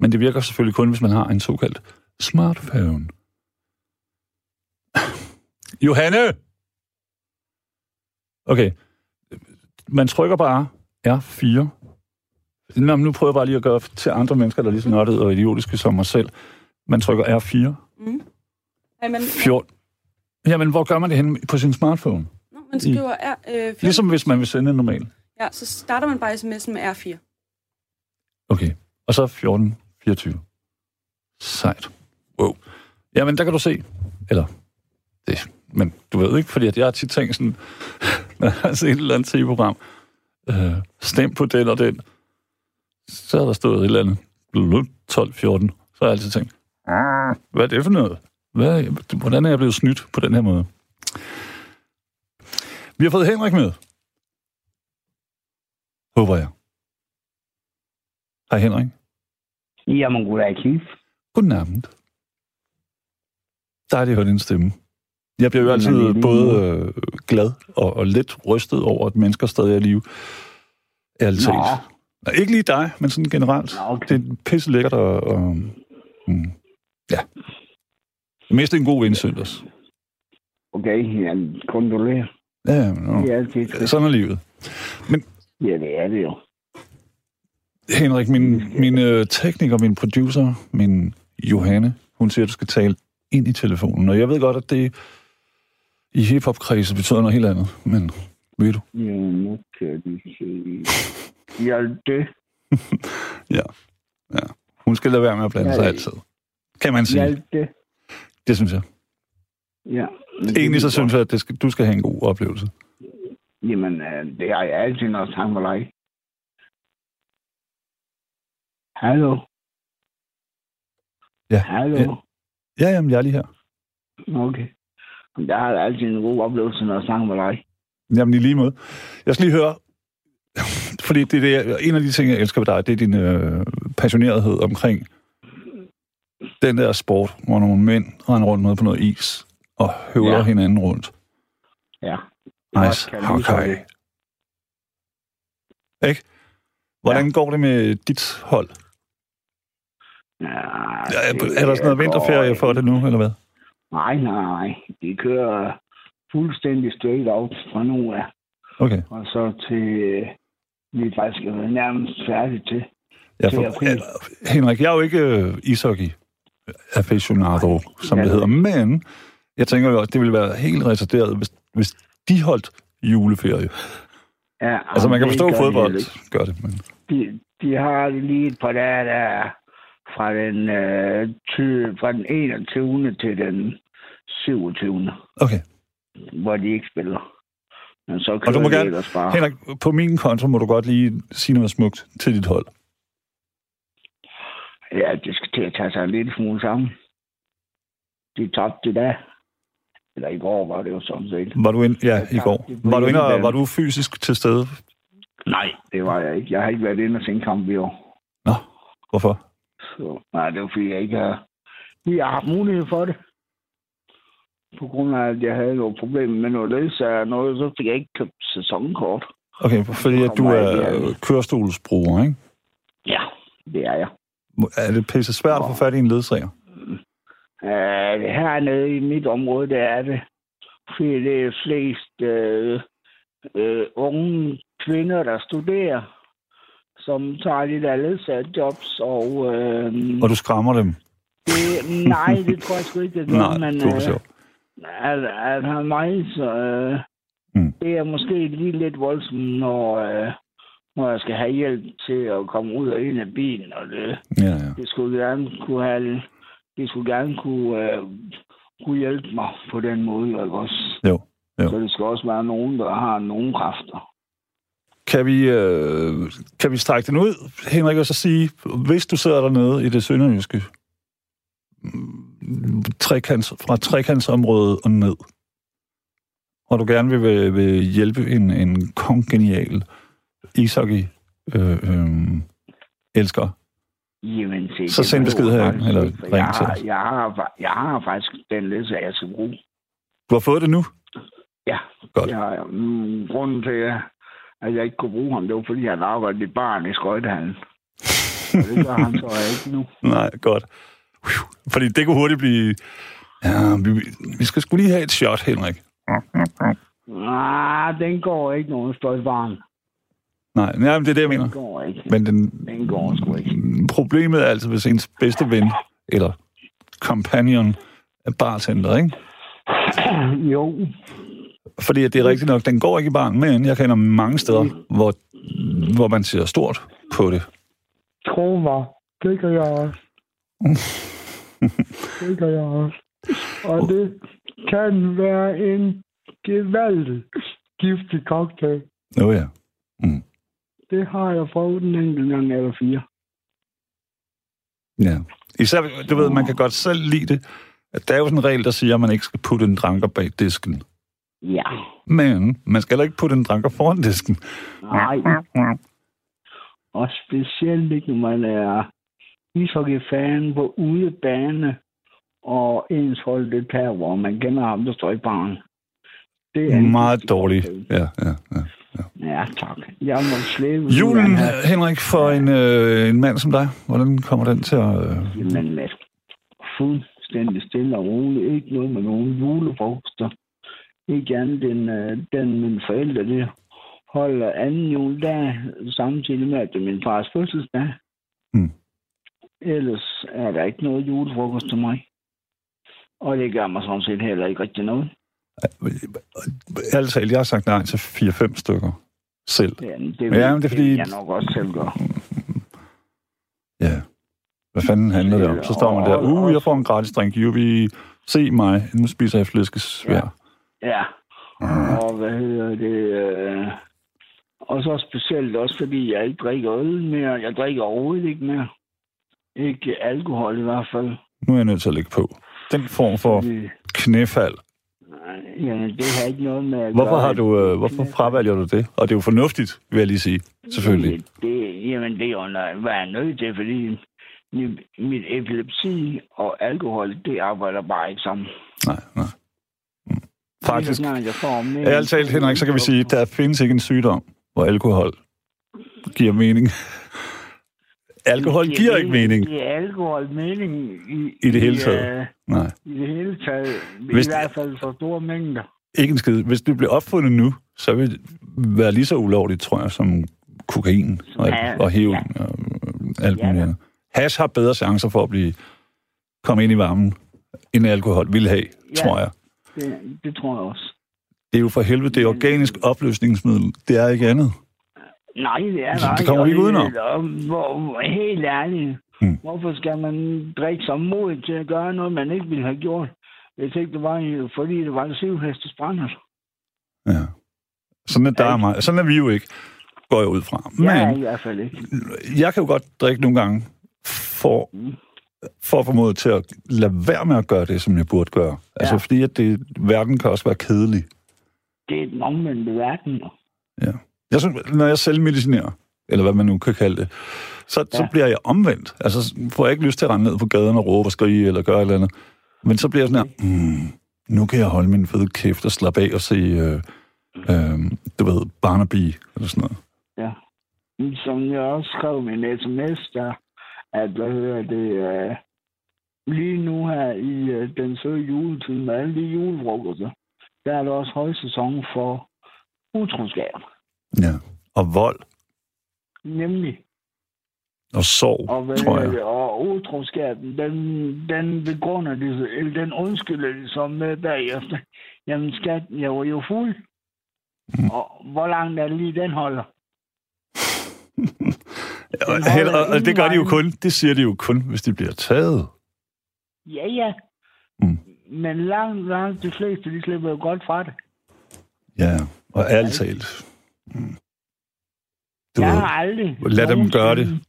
Men det virker selvfølgelig kun, hvis man har en såkaldt smartphone. Johanne! Okay. Man trykker bare R4. Nå, nu prøver jeg bare lige at gøre til andre mennesker, der er lige så nørdede og idiotiske som mig selv. Man trykker R4. Mm. Ej, men, 14. Jamen, hvor gør man det hen på sin smartphone? Nå, man skriver R, øh, 14, Ligesom hvis man vil sende en normal. Ja, så starter man bare sms'en med R4. Okay. Og så 14, 24. Sejt. Wow. Jamen, der kan du se. Eller, det, men du ved ikke, fordi at jeg har tit tænkt sådan, når jeg har set et eller andet tv-program, øh, stem på den og den, så har der stået et eller andet, blut, 12, 14. Så har jeg altid tænkt, "Ah, hvad er det for noget? Hvad, hvordan er jeg blevet snydt på den her måde? Vi har fået Henrik med. Håber jeg. Hej Henrik. Jamen, goddag, Keith. Godnavn. Dejligt at høre din stemme. Jeg bliver jo Jamen, altid både øh, glad og, og lidt rystet over, at mennesker stadig er i live. Ærligt Nå. talt. Nej, ikke lige dig, men sådan generelt. Nå, okay. Det er pisse lækkert og... og mm, ja. Mest en god indsønders. Okay, jeg kondolerer. Ja, men, Det no. er altid sådan er livet. Ja, det er det jo. Henrik, min, min øh, tekniker, min producer, min Johanne, hun siger, at du skal tale ind i telefonen. Og jeg ved godt, at det i hiphop-kredse betyder noget helt andet. Men ved du? Ja, nu kan de se. Hjælp det. Hun skal lade være med at blande Ja, sig ja. altid. Kan man sige. Hjælp det. Det synes jeg. Ja. Egentlig så er synes jeg, at det skal, du skal have en god oplevelse. Jamen, øh, det har jeg altid, når jeg med dig. Hallo? Ja, Hallo? Ja. Ja, jamen, jeg er lige her. Okay. Der har jeg altid en god oplevelse, når jeg snakker med dig. Jamen, i lige måde. Jeg skal lige høre, fordi det er det, en af de ting, jeg elsker ved dig, det er din øh, passionerethed omkring den der sport, hvor nogle mænd render rundt med på noget is og høvler ja. Hinanden rundt. Ja. Nice. Jeg Okay. Ikke? Hvordan ja. går det med dit hold? Ja, Ja, er der sådan noget vinterferie for det nu, eller hvad? Nej, nej, nej. De kører fuldstændig straight out fra nu af. Okay. Og så til... øh, Vi er faktisk nærmest færdige til. Ja, Til for, april. ja, Henrik, jeg er jo ikke øh, ishockey aficionado, som Ja, det det- hedder, men jeg tænker jo, at det ville være helt retarderet, hvis, hvis de holdt juleferie. Ja, Altså, man kan det forstå de fodbold, gør det, men... De, de har lige et par dage, der er fra den, øh, ty, fra den 21. til den 27. Okay. hvor de ikke spiller. Men så Og du må gerne- bare. Henrik, på min konto må du godt lige sige noget smukt til dit hold. Ja, det skal til at tage sig en lille smule sammen. De tabte i dag. Eller i går var det jo sådan set. Var du ind, ja, i går. Var du, og, hjemmebane. var du fysisk til stede? Nej, det var jeg ikke. Jeg har ikke været inde og se en kamp i år. Nå, hvorfor? Så, nej, det var fordi, jeg ikke har... Vi har haft mulighed for det. På grund af, at jeg havde nogle problemer med noget ledsager og noget, så fik jeg ikke købt sæsonkort. Okay, fordi at du er kørestolsbruger, ikke? Ja, det er jeg. Er det pisse svært at få fat i en ledsager? Uh, hernede i mit område, der er det. Fordi det er flest uh, uh, unge kvinder, der studerer, som tager de der ledsagerjobs, og uh, Og du skræmmer dem? det, nej, det tror jeg sgu ikke, det gør, Nej, men øh, sjovt. at, at han mig, så uh, Mm. det er måske lige lidt voldsomt, når, uh, når jeg skal have hjælp til at komme ud og ind af bilen, og det, Ja, ja. det skulle gerne kunne have, det skulle gerne kunne, øh, kunne hjælpe mig på den måde, ikke også? Jo, jo. Så det skal også være nogen, der har nogen kræfter. Kan vi, øh, kan vi strække den ud, Henrik, og så sige, hvis du sidder dernede i det sønderjyske, mm, trekants, fra trekantsområdet og ned, og du gerne vil, vil, vil hjælpe en, en kongenial ishockey øh, øh, elsker, Jamen, se, Så send besked faktisk eller ring jeg til har, os. jeg, har, jeg har faktisk den ledelse, jeg skal bruge. du har fået det nu? Ja, Godt. jeg. Mm, grunden til, at jeg ikke kunne bruge ham, det var, fordi han arbejdede i barn i skøjtehallen. Det gør han så ikke nu. Nej, godt. Fordi det kunne hurtigt blive... Ja, vi, vi skal skulle lige have et shot, Henrik. Nej, den går ikke nogen støjbarn. Nej, nej men det er det, jeg Den mener. går ikke. Men den, Den går sgu ikke. problemet er altså, hvis ens bedste ven, eller companion, er bartender, ikke? jo, Fordi det er rigtigt nok, den går ikke i barn, men jeg kender mange steder, hvor, hvor man ser stort på det. Tro mig, det kan jeg også. det kan jeg også. Og det kan være en gevaldig giftig cocktail. Jo ja. Det har jeg prøvet en enkelt gang eller fire. ja. Især, du ved, man kan godt selv lide det. Der er jo sådan en regel, der siger, at man ikke skal putte en dranker bag disken. Ja, Men man skal heller ikke putte en dranker foran disken. nej. Og specielt ikke, når man er ishockey-fan på udebane, og ens hold det tager, hvor man kender ham, der står i baren. Det er Meget vigtig dårlig. forskel. Ja, ja, ja. Ja, tak. Jeg må slæbe ud Julen. Henrik, for en, øh, en mand som dig, hvordan kommer den til at... Øh... Jamen, fuldstændig stille og roligt. Ikke noget med nogen julefrokoster. Ikke andet end øh, den, mine forældre det holder anden juledag, samtidig med, at det er min fars fødselsdag. Mm. Ellers er der ikke noget julefrokost til mig. Og det gør mig sådan set heller ikke rigtig noget. Talt, jeg har sagt nej til 4-5 stykker selv. Det, er- det, Ja, men det er fordi- jeg nok også selv gør. Ja. Hvad fanden handler det om? Så står man der, uh, jeg får en gratis drink, jubi, se mig, nu spiser jeg flæskesvær. Ja. Og hvad hedder det? Øh, og så specielt også, fordi jeg ikke drikker øl mere. Jeg drikker overhovedet ikke mere. Ikke alkohol i hvert fald. Nu er jeg nødt til at lægge på. Den form for Det, knæfald. ja, det har ikke noget med at Hvorfor, har du, øh, hvorfor fravælger du det? Og det er jo fornuftigt, vil jeg lige sige. Selvfølgelig. Det, det, jamen, det er jo hvad jeg er nødt til, fordi mit epilepsi og alkohol, det arbejder bare ikke sammen. Nej, nej. Faktisk, ærligt talt, Henrik, så kan vi sige, at der findes ikke en sygdom, hvor alkohol giver mening. Alkohol Det giver ikke mening. Det er alkohol mening i, I det hele taget. øh, Nej, I det hele taget. Hvis I hvert fald for store mængder. ikke en skid. Hvis det bliver opfundet nu, så vil det være lige så ulovligt, tror jeg, som kokain og, Ja, og heroin ja. og alt muligt andet. Hash har bedre chancer for at blive komme ind i varmen, end alkohol vil have, Ja. tror jeg. Det, det tror jeg også. Det er jo for helvede, det er organisk opløsningsmiddel. Det er ikke andet. Nej, det er Så der det kommer vi ikke udenom. Hvor, hvor, helt ærligt. Hmm. Hvorfor skal man drikke sig mod til at gøre noget, man ikke ville have gjort? Hvis ikke det var, fordi det var en syvhestes brændert. Ja. Sådan er, der er mig. Sådan er vi jo ikke, går jeg ud fra. Men Jeg er i hvert fald ikke. jeg kan jo godt drikke nogle gange for, Mm. For at få mod til at lade være med at gøre det, som jeg burde gøre. Altså Ja. fordi, at det, verden kan også være kedelig. Det er den omvendte verden. Ja. Jeg synes, når jeg selv medicinerer, eller hvad man nu kan kalde det, så, ja. så bliver jeg omvendt. Altså får jeg ikke lyst til at rende ned på gaden og råbe og skrige eller gøre et eller andet. Men så bliver jeg sådan her, mm, nu kan jeg holde min fede kæft og slappe af og se, øh, øh, du ved, Barnaby eller sådan noget. Ja. Som jeg også skrev min sms, der, at hvad hedder det, uh, lige nu her i uh, den søde juletid med alle de julefrokoster, der er der også højsæson for utroskab. Ja. Og vold Nemlig. og sorg, Og, hvad tror jeg. og utroskaben, den, den begrunder de, eller den undskylder de som med bagefter. Jamen skat, jeg var jo fuld. Mm. Og hvor langt er det lige, den holder? Og, holder heller, og det gør de jo kun, det siger de jo kun, hvis de bliver taget. Ja, ja. Mm. Men langt, langt de fleste, de slipper jo godt fra det. Ja, og ærligt talt. mm. Du jeg har aldrig... lad dem gøre det.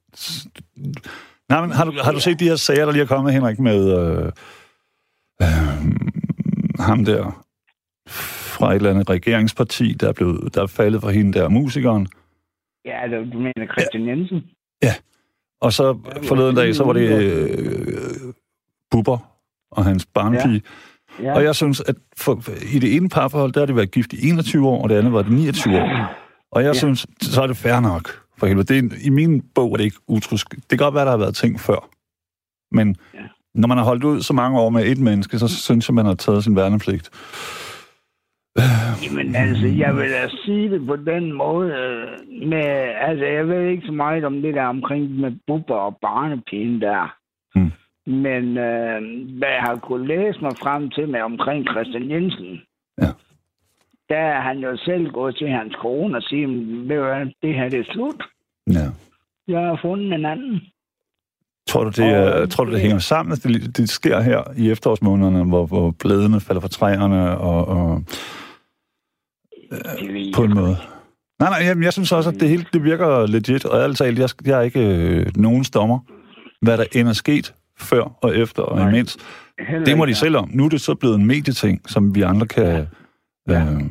Nej, men har du, har du set de her sager, der lige er kommet, Henrik, med øh, øh, ham der fra et eller andet regeringsparti, der er, blevet, der er faldet for hende der musikeren. Ja, det, du mener Christian Jensen? Og så forleden dag, så var det øh, Bubber og hans barnepige. Ja. Og jeg synes, at for, i det ene parforhold, der har det været gift i 21 år, og det andet var det 29 år. Og jeg ja. Ja. synes, så er det fair nok. For helvede. Det er, I min bog er det ikke utrusk. Det kan godt være, der har været ting før. Men ja. Ja. når man har holdt ud så mange år med et menneske, så synes jeg, man har taget sin værnepligt. Jamen altså, jeg vil da sige det på den måde. øh, Med, altså, jeg ved ikke så meget om det der omkring med bubber og barnepigen der. Hmm. Men øh, hvad jeg har kunnet læse mig frem til med omkring Christian Jensen, Ja. der er han jo selv gået til hans kone og sige, ved du hvad, det her det er slut. Ja. Jeg har fundet en anden. Tror du, det, er, Og tror du, det hænger sammen, at det, det sker her i efterårsmånederne, hvor, hvor bladene falder fra træerne og, og jeg på en måde? Nej, nej, jamen, jeg synes også, at det hele det virker legit, og ærligt talt, jeg, jeg er ikke øh, nogen stommer, hvad der end er sket før og efter og Nej. imens. Heller Det må de selv om. Nu er det så blevet en medieting, som vi andre kan Ja. øh,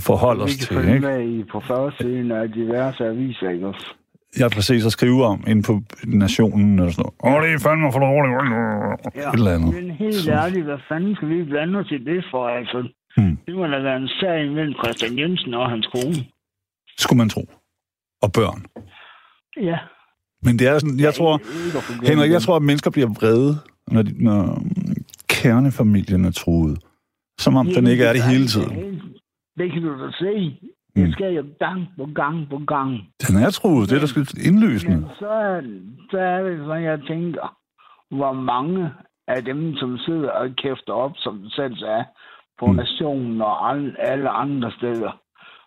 forholde Vi os kan til. følge Ikke? med i på førstesiden af diverse aviser, ikke også? Ja, præcis, at skrive om ind på Nationen og sådan noget. Åh, det er fandme for dårligt. Ja. Et eller andet. Men helt ærligt, hvad fanden skal vi blande os i det for, altså? Hmm. Det må da være en sag mellem Christian Jensen og hans kone. Skulle man tro. Og børn. Ja. Men det er sådan, jeg tror, forglemme Henrik, jeg tror, at mennesker bliver vrede, når, de, når kernefamilien er truet. Som om den Jamen, ikke er det hele tiden. Det kan du da se. Mm. Det sker jo gang på gang på gang. Den er truet, det er der skal Men indlysende. så er, så er det sådan, jeg tænker, hvor mange af dem, som sidder og kæfter op, som selv sagde, på Mm. nationen og alle, alle andre steder.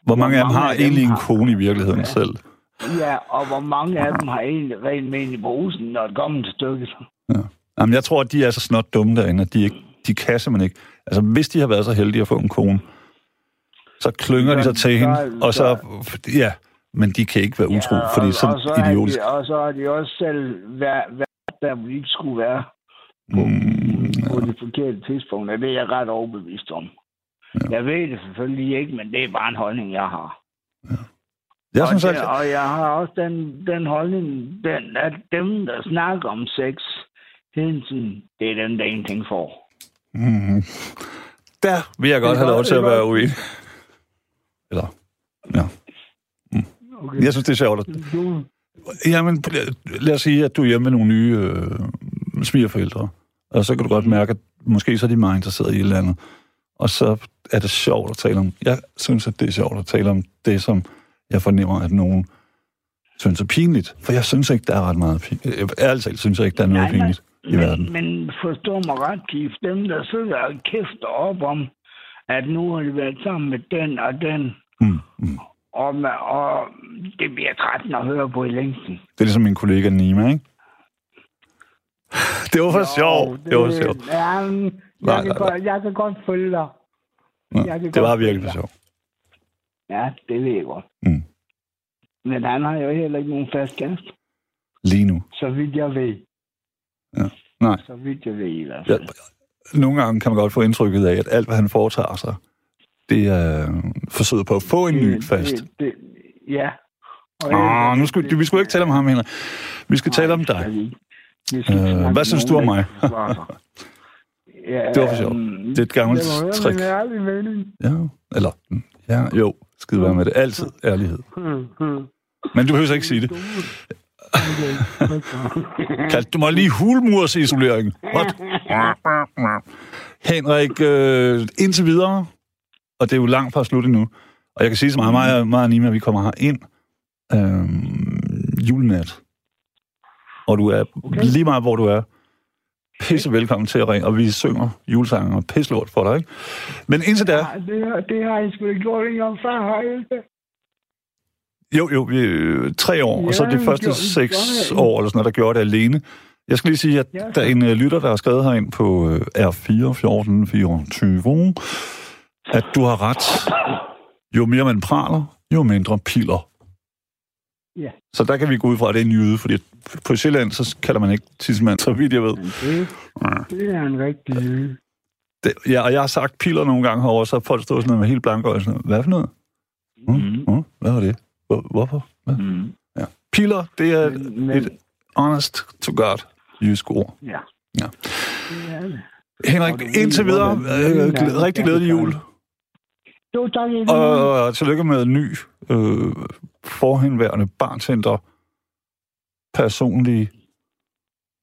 Hvor mange af dem mange har af dem egentlig en har- kone i virkeligheden Ja. selv? Ja, og hvor mange af dem har egentlig rent med i brusen, når det kommer til stykket. Jamen, jeg tror, at de er så snot dumme derinde, at de, ikke, de kan simpelthen ikke. Altså, hvis de har været så heldige at få en kone, så klynger de sig til hende, og så... Ja, men de kan ikke være utro, ja, fordi og, så og, så idiotisk. de, og så har de også selv været, været der, hvor de ikke skulle være på, Mm, på det forkerte tidspunkt. Det er jeg ret overbevist om. Ja. Jeg ved det selvfølgelig ikke, men det er bare en holdning, jeg har. Jeg synes og, det, og jeg har også den, den holdning, den, at dem, der snakker om sex hele tiden, det er dem, der ingenting får. mm, der vil jeg godt Det have lov til at være uenig. Eller, ja. Okay. Jeg synes, det er sjovt. Jamen, lad os sige, at du er hjemme med nogle nye øh, svigerforældre, og så kan du godt mærke, at måske så er de meget interesserede i et eller andet. Og så er det sjovt at tale om... Jeg synes, at det er sjovt at tale om det, som jeg fornemmer, at nogen synes er pinligt. For jeg synes ikke, der er ret meget pinligt. Ærligt talt synes jeg ikke, der er noget Nej, pinligt i verden. men, men forstå mig ret, Kif. Dem, der sidder og kæfter op om, at nu har de været sammen med den og den, Mm, mm. og, og det bliver trættende at høre på i længden. Det er ligesom min kollega Nima, ikke? Det var for sjov. Det var for sjov. Ja, men Nej, jeg, kan nej, godt, jeg kan godt følge dig. Ja, jeg det var virkelig for sjov. Ja, det ved jeg godt. Mm. Men han har jo heller ikke nogen fast gæst, Lige nu. så vidt jeg ved. Ja. Nej. Så vidt jeg ved i hvert Ja, fald. Nogle gange kan man godt få indtrykket af, at alt, hvad han foretager sig, det er forsøget på at få en ny fast. Det, det, ja. Og Ah, nu skal, vi skulle ikke tale om ham, Henrik. Vi skal tale om dig. Øh, hvad synes du om mig? ja, Det var for sjovt. øhm, Det er et gammelt det trick. en ærlig mening. Ja, eller, ja, jo, skide være med det. Altid ærlighed. Men du behøver ikke sige det. Kald, du må lige hulmursisolering. What? Henrik, øh, indtil videre, og det er jo langt fra slut endnu, og jeg kan sige så meget, meget, meget Nima, at vi kommer her ind øh, julenat. Og du er okay. lige meget, hvor du er, pisse velkommen til at ringe, og vi synger julesange og pisselort for dig, ikke? Men indtil da, Nej, det, har- det har jeg sgu ikke gjort engang før, har jeg? Jo, jo, vi, øh, tre år, og så Ja, de første gjorde- seks gjorde år, eller sådan noget, der gjorde det alene. Jeg skal lige sige, at Ja. der er en uh, lytter, der har skrevet herind på uh, R4 14 24, at du har ret. Jo mere man praler, jo mindre piler. Ja. Så der kan vi gå ud fra, at det er en jyde, fordi på Sjælland, så kalder man ikke tidsmand, så vidt jeg ved. Det, det er en rigtig lyd. Det, ja, og jeg har sagt piler nogle gange herovre, så har folk stået sådan noget med helt blanke øjne. Hvad for noget? Mm. Mm. Mm. Hvad var det? Hvor, hvorfor? Hvad? Mm. Piler, det er Men, men, et honest to God jysk ord. ja. Ja. Det er det. Henrik, du indtil videre, øh, er. glæ- rigtig glædelig jul. Jo, tak. Og, tillykke med en ny øh, forhenværende barncenter personlig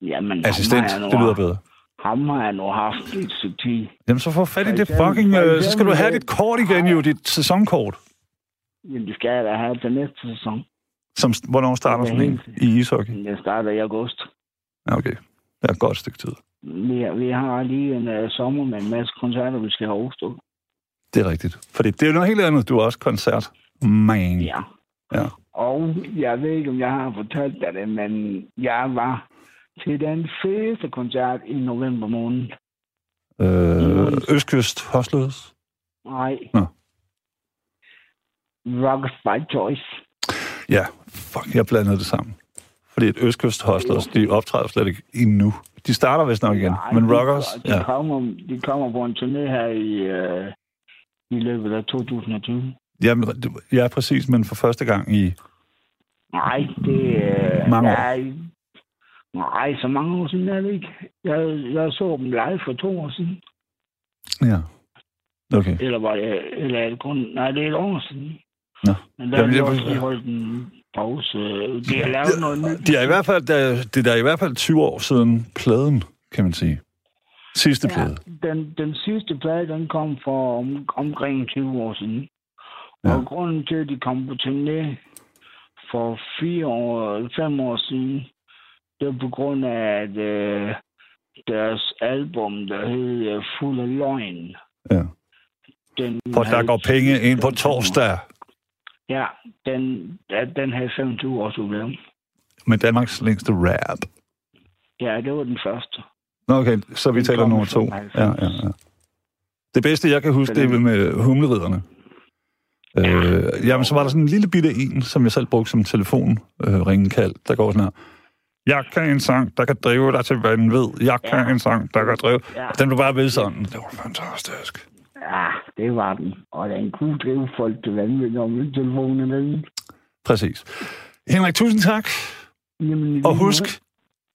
Jamen, assistent. Det lyder bedre. ham har jeg nu haft stykke tid. Jamen, så få fat i det fucking... Øh, så skal du have dit kort igen, jo, dit sæsonkort. Jamen, det skal jeg da have til næste sæson. Som, hvornår starter er sådan en i ishockey? Det starter i august. Ja, okay. Det er et godt stykke tid. Vi, vi har lige en uh, sommer med en masse koncerter, vi skal have overstået. Det er rigtigt. Fordi det er jo noget helt andet. Du er også koncert. Man. Ja. Ja. Og jeg ved ikke, om jeg har fortalt dig det, men jeg var til den fedeste koncert i november måned. Øh, Østkyst Hostløs. Nej. Nå. Rockers by Choice. Ja, fuck, jeg blandede det sammen. Fordi et Østkyst Hostlers, de optræder slet ikke endnu. De starter vist nok igen, Nej, men Rockers, de, ja. kommer, de kommer på en turné her i, øh, i løbet af 2020. Jamen, ja, præcis, men for første gang i Nej, det øh, Mange år. er... Nej, så mange år siden er det ikke. Jeg, jeg så dem live for to år siden. Ja. Okay. Eller var det, eller er. Nej, det er et år siden. Nå. Men der Jamen, jeg- jeg også lige holdt en pause. De har lavet noget nyt. De er i hvert fald, der, det er der i hvert fald 20 år siden pladen, kan man sige. Sidste plade. Ja, den, den sidste plade, den kom for om, omkring 20 år siden. Ja. Ja. Og grunden til, at de kom på turné for fire år, fem år siden, det var på grund af, at øh, deres album, der hed øh, Fuld af Løgn, Ja. den For der går penge ind på 25 år. torsdag Ja, den, ja, den havde 25 års jubilæum. med Danmarks længste rap. Ja, det var den første. Nå, okay, så vi Den taler nummer to. 95. Ja, ja, ja. Det bedste, jeg kan huske, det er med humleriderne. Øh, jamen, så var der sådan en lille bitte en, som jeg selv brugte som telefon øh, der går sådan her. Jeg kan en sang, der kan drive dig til vanvid. Jeg kan Ja. en sang, der kan drive... Ja. Den blev bare ved sådan. Det var fantastisk. Ja, det var den. Og den kunne drive folk til vanvid, når min telefon er nede. Præcis. Henrik, tusind tak. Jamen, i Og husk,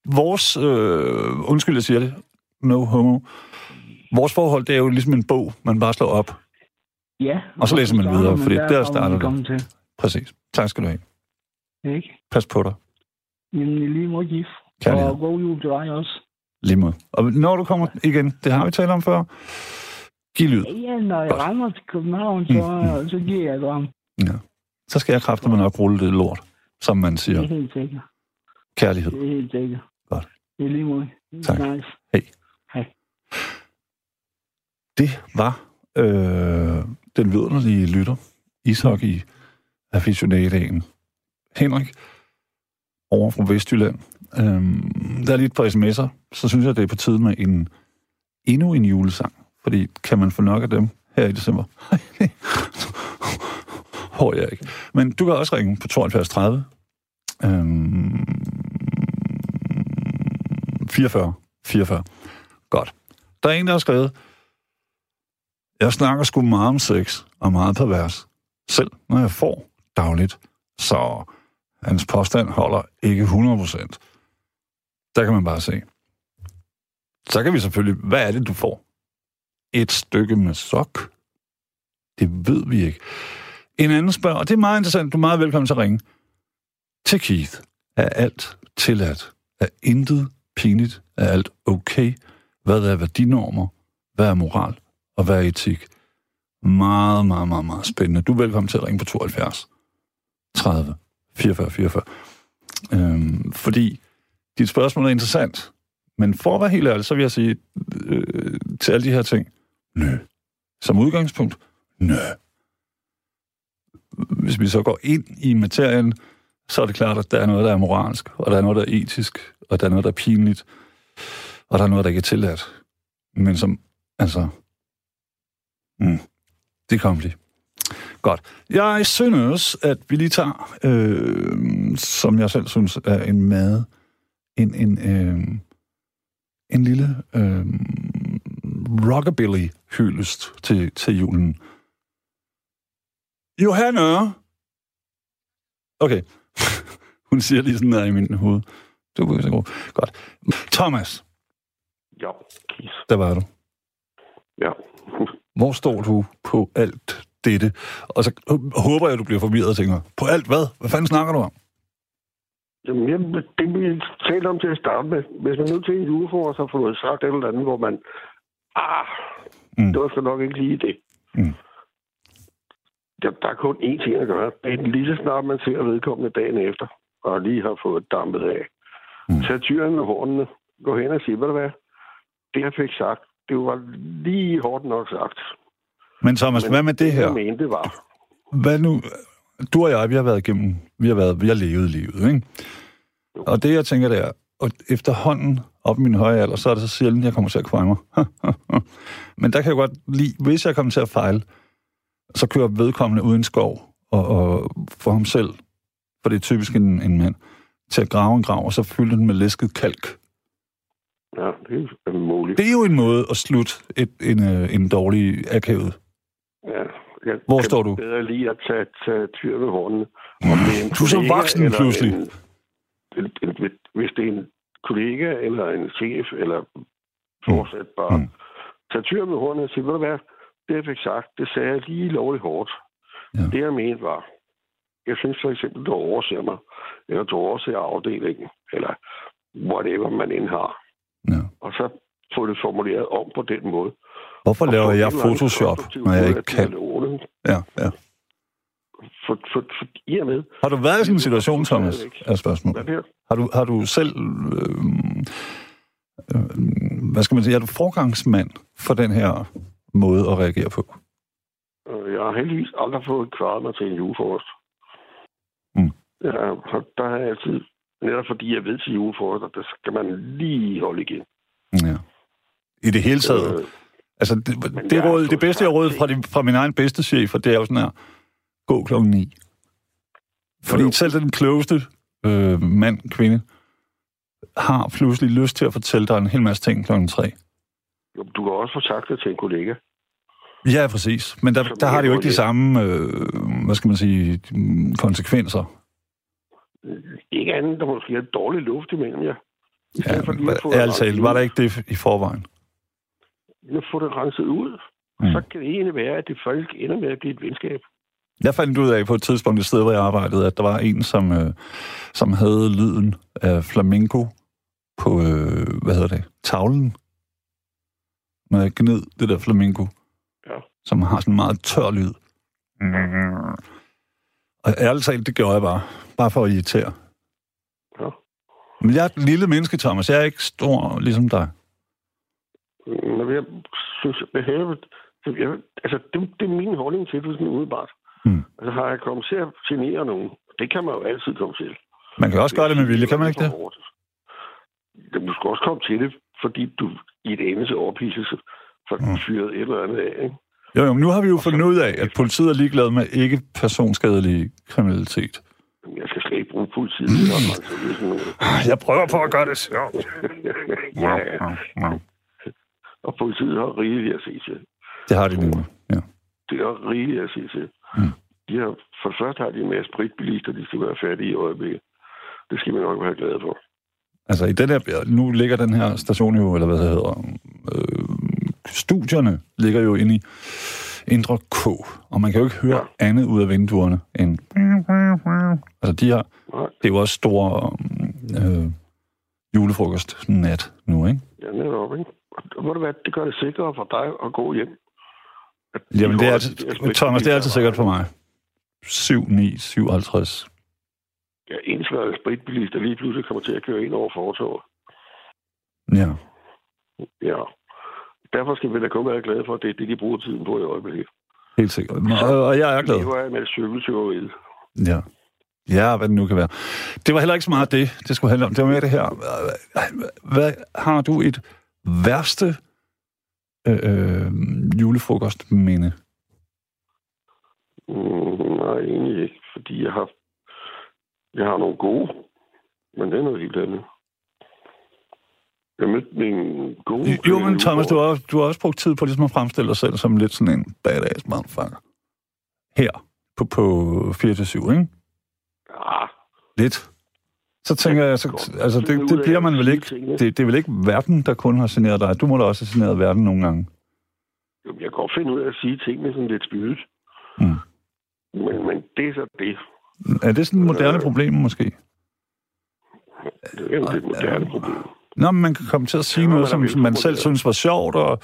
vores... Øh, undskyld, jeg siger det. No homo. Vores forhold, det er jo ligesom en bog, man bare slår op. Ja. Og så læser man videre, fordi der hvor starter det. til. Præcis. Tak skal du have. Ikke? Pas på dig. Jamen, i lige måde gif. Kærlighed. Og god jul til dig også. Lige måde. Og når du kommer igen, det har vi talt om før, giv lyd. Ja, når jeg Godt. rammer til København, så, så giver jeg et ram. Ja. Så skal jeg kræfte mig nok rulle det lort, som man Det siger. er helt sikkert. Kærlighed. Det er helt sikkert. Godt. Det er lige måde. Tak. Nice. Det var øh, den vidunderlige lytter, ishockey aficionadaen Henrik, over fra Vestjylland. Øhm, der er lidt på sms'er, så synes jeg, det er på tide med en, endnu en julesang. Fordi kan man få nok af dem her i december? Hår jeg ikke. Men du kan også ringe på 72 30. Øhm, 44. 44. Godt. Der er en, der har skrevet, jeg snakker sgu meget om sex og meget pervers. Selv når jeg får dagligt. Så hans påstand holder ikke 100%. Der kan man bare se. Så kan vi selvfølgelig... Hvad er det, du får? Et stykke med sok? Det ved vi ikke. En anden spørger, og det er meget interessant, du er meget velkommen til at ringe. Til Keith. Er alt tilladt? Er intet pinligt? Er alt okay? Hvad er værdinormer? Hvad er moral? Og hvad er etik? Meget, meget, meget, meget spændende. Du er velkommen til at ringe på 72 30 44 44. Øhm, fordi dit spørgsmål er interessant. Men for at være helt ærlig, så vil jeg sige øh, til alle de her ting, nø. Som udgangspunkt, nø. Hvis vi så går ind i materien, så er det klart, at der er noget, der er moralsk, og der er noget, der er etisk, og der er noget, der er pinligt, og der er noget, der ikke er tilladt. Men som, altså, mm, det kom lige. Godt. Jeg synes, at vi lige tager, øh, som jeg selv synes er en mad, en, en, øh, en lille øh, rockabilly-hyldest til, til julen. Johanne! Okay. Hun siger lige sådan der i min hoved. Du er så god. Godt. Thomas, Ja, der var du. Ja. Hvor står du på alt dette? Og så håber jeg, du bliver forvirret og tænker, på alt hvad? Hvad fanden snakker du om? Jamen, jeg, det vi talte om til at starte med. Hvis man nu til en julefrokost har fået sagt et eller andet, hvor man... Ah, Mm. det var sgu nok ikke lige det. Mm. Der, der er kun én ting at gøre. Det er lige så snart man ser vedkommende dagen efter, og lige har fået dampet af. Mm. Tag tyren med hornene, gå hen og sige, hvad det hvad? Det, jeg fik sagt, det var lige hårdt nok sagt. Men Thomas, Men hvad med det her? Jeg mente, det var. Hvad nu? Du og jeg, vi har været igennem, vi har, været, vi har levet livet, ikke? Jo. Og det, jeg tænker, det er, og efterhånden op i min høje alder, så er det så sjældent, jeg kommer til at kvejle mig. Men der kan jeg godt lide, hvis jeg kommer til at fejle, så kører vedkommende uden skov, og, og for ham selv, for det er typisk en, en mand, til at grave en grav, og så fylde den med læsket kalk. Ja, det er muligt. Det er jo en måde at slutte et, en, øh, en dårlig akavet. Ja, Jeg Hvor står du? bedre lige at tage, tage tyr ved hornene. Om det er en Du er så voksen eller pludselig. En, hvis det er en kollega eller en chef, eller fortsat bare Mm. mm. tage tyr ved hornene og sige, ved du hvad, det jeg fik sagt, det sagde jeg lige lovligt hårdt. Ja. Det jeg mente var, jeg synes for eksempel, du overser mig, eller du overser afdelingen, eller whatever man end har. Ja. Og så få det formuleret om på den måde. Hvorfor laver jeg Photoshop, når jeg ikke kan? Ja, ja. For, for, for, i og med, Har du været i sådan en situation, Thomas? Er spørgsmålet. hvad? Har du, har du selv... Øh, øh, hvad skal man sige? Er du forgangsmand for den her måde at reagere på? Øh, Jeg har heldigvis aldrig fået klaret mig til en julefrokost. Mm. Ja, der har jeg altid, netop fordi jeg ved til julefrokost, der skal man lige holde igen. Ja. I det hele taget. Øh, Altså, det, det, råd, det bedste, jeg råd fra, fra min egen bedste chef, og det er jo sådan her, gå klokken 9. Fordi Jo, selv den klogeste øh, mand, kvinde, har pludselig lyst til at fortælle dig en hel masse ting klokken 3. jo, du kan også få sagt det til en kollega. Ja, præcis. Men der, Som der har det jo ikke de samme, øh, hvad skal man sige, konsekvenser. Ikke andet, der måske er dårlig luft imellem jer. Det ærligt talt, var der ikke det i forvejen? At få det renset ud. Mm. Så kan det egentlig være, at det faktisk ender med at blive et venskab. Jeg fandt ud af på et tidspunkt et sted, hvor jeg arbejdede, at der var en, som, øh, som havde lyden af flamenco på, øh, hvad hedder det, tavlen. Når jeg gned det der flamenco, Ja. som har sådan en meget tør lyd. Og ærligt talt, det gjorde jeg bare. Bare for at irritere. Ja. Men jeg er et lille menneske, Thomas. Jeg er ikke stor ligesom dig. Men jeg synes, jeg have, jeg, altså, det, det er min holdning til det sådan udebart. Mm. Altså, har jeg kommet til at genere nogen? Det kan man jo altid komme til. Man kan også gøre det med vilje, kan man ikke det? Du skal også komme til det, fordi du i et eneste overpiselse får Mm. fyret et eller andet af, ikke? Jo, jo, men nu har vi jo fundet ud af, at politiet er ligeglad med ikke personskadelig kriminalitet. Jeg skal slet ikke bruge politiet. Jeg prøver på at gøre det sjovt. ja, ja. Og politiet har rigeligt at se til. Det har de nemlig, ja. Det er rigeligt at se til. Mm. De har, for det første har de en masse spritbilister, de skal være færdige i øjeblikket. Det skal man nok være glad for. Altså, i den her, nu ligger den her station jo, eller hvad det hedder, øh, studierne ligger jo inde i Indre K, og man kan jo ikke høre Ja. andet ud af vinduerne end... Altså, de Nej, det er jo også store øh, julefrokost nat nu, ikke? ja, netop, ikke? Og, ved du hvad, det gør det sikrere for dig at gå hjem. Jamen, de det er altid, der Thomas, det er altid sikkert for mig. 7, 9, 57. Ja, ensværende spritbilister lige pludselig kommer til at køre ind over fortoget. Ja. Ja. Derfor skal vi da kun være glade for, at det er det, de bruger tiden på i øjeblikket. Helt sikkert. Og, og jeg er glad. Det var med cykeltyveriet. Ja. Ja, hvad det nu kan være. Det var heller ikke så meget det, det skulle handle om. Det var mere det her. Hvad, har du et værste øh, øh, julefrokostminde? Mm, nej, egentlig ikke, fordi jeg har, jeg har nogle gode, men det er noget helt andet. Jeg mødte min gode... Jo, men Thomas, du har, du har også brugt tid på ligesom at fremstille dig selv som lidt sådan en badass motherfucker. Her på, på 4-7, ikke? Ja, Lidt. Så tænker jeg, så, altså det, det bliver man vel ikke. Det, det er vel ikke verden, der kun har generet dig. Du må da også have generet verden nogle gange. Jamen, jeg kan godt finde ud af at sige tingene sådan lidt spydigt. Mm. Men, men det er så det. Er det sådan et moderne Øh. problem, måske? Det er jo det moderne problem. Nå, men man kan komme til at sige Ja, noget, som man selv synes var sjovt, og,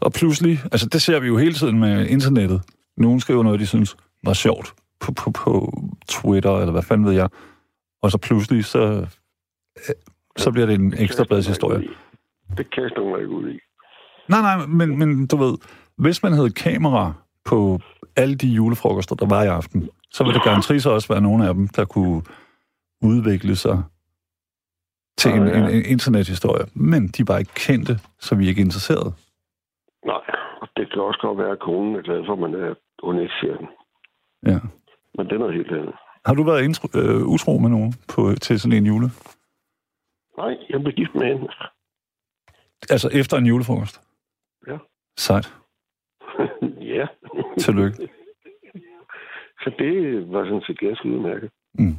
og pludselig... Altså, det ser vi jo hele tiden med internettet. Nogen skriver noget, de synes var sjovt på, på, på Twitter, eller hvad fanden ved jeg. Og så pludselig, så, så bliver det en ekstra historie. Det kaster man ikke ud i. Nej, nej, men, men du ved, hvis man havde kamera på alle de julefrokoster, der var i aften, så ville det garanteret så også være nogle af dem, der kunne udvikle sig til en, Ah, ja. en, en internethistorie. Men de var ikke kendte, så vi er ikke interesserede. Nej, og det kan også godt være, at konen er glad for, at man er onetserien. Ja. Men det er noget helt andet. Har du været intro, øh, utro med nogen på, til sådan en jule? Nej, jeg blev gift med hende. Altså efter en julefrokost? Ja. Sejt. ja. Tillykke. Så det var sådan set ganske udmærket. Mm.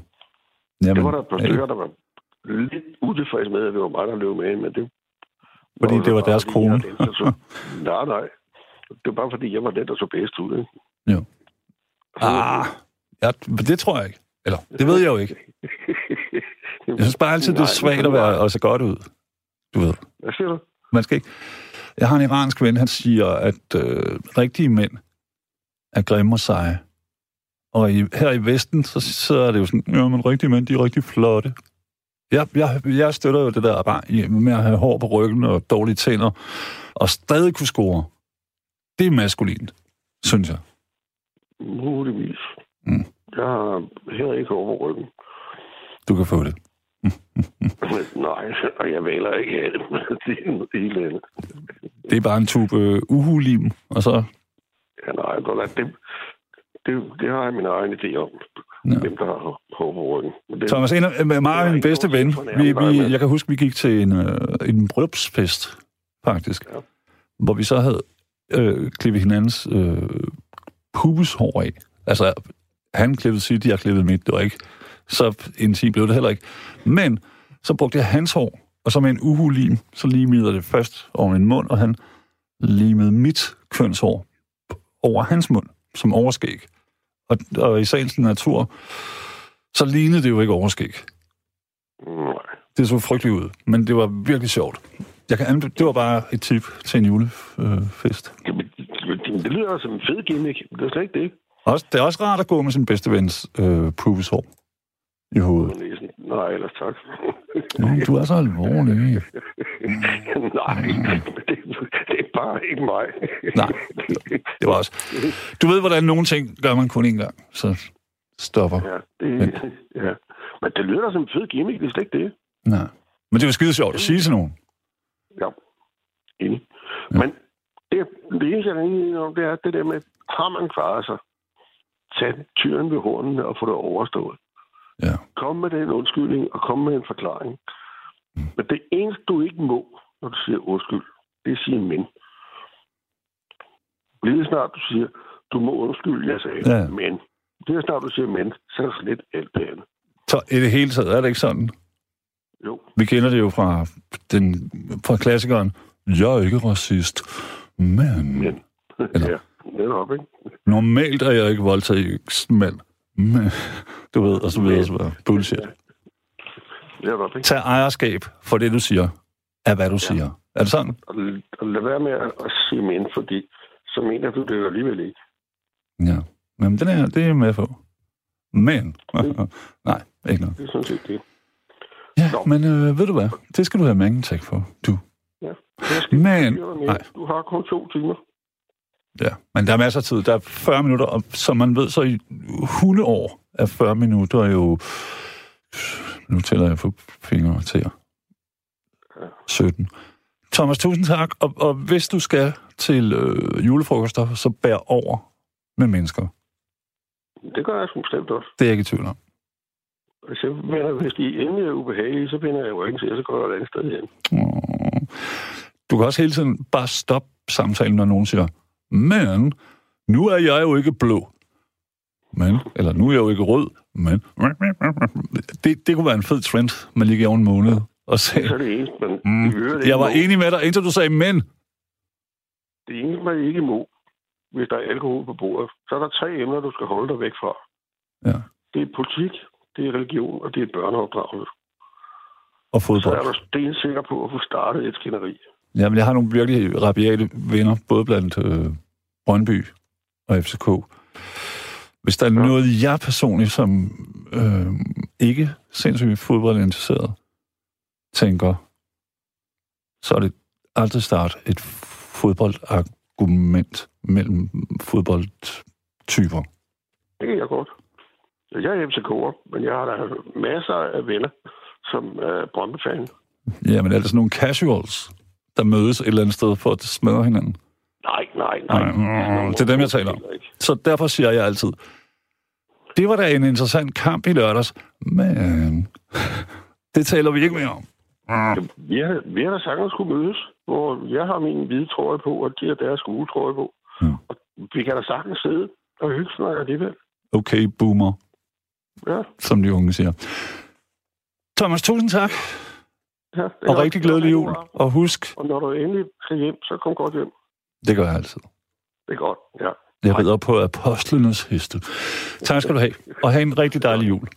Jamen, Det var der et par stykker, der var lidt utilfredse med, at det var mig, der løb med, men det... Fordi det var deres kone. var så... nej, nej. Det var bare fordi, jeg var den, der så bedst ud. Ikke? Jo. Ah, ja, det tror jeg ikke. Eller, det ved jeg jo ikke. Jeg synes bare altid, det er svagt at være at se godt ud. Du ved. Hvad siger du? Man skal ikke... Jeg har en iransk ven, han siger, at øh, rigtige mænd er grimme og seje. Og i, her i Vesten, så, så er det jo sådan, ja, men rigtige mænd, de er rigtig flotte. Jeg, jeg, jeg støtter jo det der bare med at have hår på ryggen og dårlige tænder, og stadig kunne score. Det er maskulint, synes jeg. Muligvis. Mm. Jeg har heller ikke over ryggen. Du kan få det. Nej, og jeg vælger ikke have det. Det er helt andet. Det er bare en tube øh, uhulim, og så... Ja, nej, godt, det, det, det har jeg min egen idé om, Ja. hvem der har hår på ryggen. Det, Thomas, en af, er min bedste ven, vi, vi, jeg kan huske, vi gik til en, øh, en bryllupsfest, faktisk, Ja. hvor vi så havde øh, klippet hinandens øh, pubeshår af. Altså, han klippede sit, jeg klippede mit, det var ikke så intimt blev det heller ikke. Men så brugte jeg hans hår, og så med en uhulim, så limede det først over min mund, og han limede mit kønshår over hans mund, som overskæg. Og, og i sagens natur, så lignede det jo ikke overskæg. nej. Det så frygteligt ud, men det var virkelig sjovt. Jeg kan anbe- det var bare et tip til en julefest. Jamen, det, det lyder som en fed gimmick. Det er slet ikke det. Også, det er også rart at gå med sin bedste vens øh, pubeshår i hovedet. Nej, ellers tak. Ja, du er så alvorlig. nej, det, det er bare ikke mig. Nej, det var også... Du ved, hvordan nogle ting gør man kun én gang, så stopper. Ja, det, ja. Men det lyder da som en fed gimmick, det er slet ikke det. Nej. Men det var skide sjovt at sige til nogen. Ja, enig. Men det, det eneste, jeg er enig om, det er det der med, har man klaret sig, tag tyren ved hornene og få det overstået. Ja. Kom med den undskyldning og kom med en forklaring. Men det eneste, du ikke må, når du siger undskyld, det er at sige men. Lige snart du siger, du må undskylde, jeg sagde, Ja. men. Det er snart du siger men, så er der slet alt det andet. Så i det hele taget er det ikke sådan. Jo, Vi kender det jo fra, den, fra klassikeren. Jeg er ikke racist, men... men. Eller- ja, netop, ikke? Normalt er jeg ikke voldtægtsmand. Men, du ved, og så videre, og så videre. Bullshit. Netop, ikke? Tag ejerskab for det, du siger, er hvad du siger. Er det sådan? Og, lad være med at, sige men, fordi så mener du det jo alligevel ikke. Ja. Men den er, det er jeg med på. Men, nej, ikke noget. Det er sådan set det. Ja, Nå. men øh, ved du hvad? Det skal du have mange tak for, du. Ja. Jeg skal Men, nej. Du har kun to timer. Ja, men der er masser af tid. Der er 40 minutter, og som man ved, så i hundeår er 40 minutter jo... Nu tæller jeg på fingre til jer. 17. Thomas, tusind tak. Og, og hvis du skal til øh, julefrokoster, så bær over med mennesker. Det gør jeg sgu bestemt også. Det er jeg ikke i tvivl om. Hvis, jeg mener, hvis de endelig er ubehagelige, så finder jeg jo ikke til, så går jeg et andet sted hen. Du kan også hele tiden bare stoppe samtalen, når nogen siger, men nu er jeg jo ikke blå. Men, eller nu er jeg jo ikke rød, men... Det, det kunne være en fed trend, man lige gav en måned og sagde, Så er det eneste, man mm, jeg var enig med dig, indtil du sagde men. Det eneste, man ikke må, hvis der er alkohol på bordet, så er der tre emner, du skal holde dig væk fra. Ja. Det er politik, det er religion, og det er børneopdragelse. Og Så er fodbold. du stensikker på at få startet et skænderi. Jamen, jeg har nogle virkelig rabiate venner, både blandt øh, Brøndby og FCK. Hvis der er noget, jeg personligt, som øh, ikke sindssygt fodboldinteresseret, tænker, så er det aldrig start et fodboldargument mellem fodboldtyper. Det kan jeg godt. Jeg er FCK'er, men jeg har da masser af venner, som er Brøndby-fan. Ja, men er det sådan nogle casuals, der mødes et eller andet sted for at smadre hinanden? Nej, nej, nej. Nej, det er dem, jeg taler om. Så derfor siger jeg altid, det var da en interessant kamp i lørdags, men det taler vi ikke mere om. Vi har, vi har da sagtens skulle mødes, hvor jeg har min hvide trøje på, og de har deres gule trøje på. Ja. Og vi kan da sagtens sidde og hygge snakke alligevel. Okay, boomer, Ja, som de unge siger. Thomas, tusind tak, ja. og rigtig glædelig jul. Og husk, Og når du endelig skal hjem, så kom godt hjem. det gør jeg altid. Det er godt, ja. Jeg rider på apostlenes heste. Tak skal du have, og have en rigtig dejlig jul.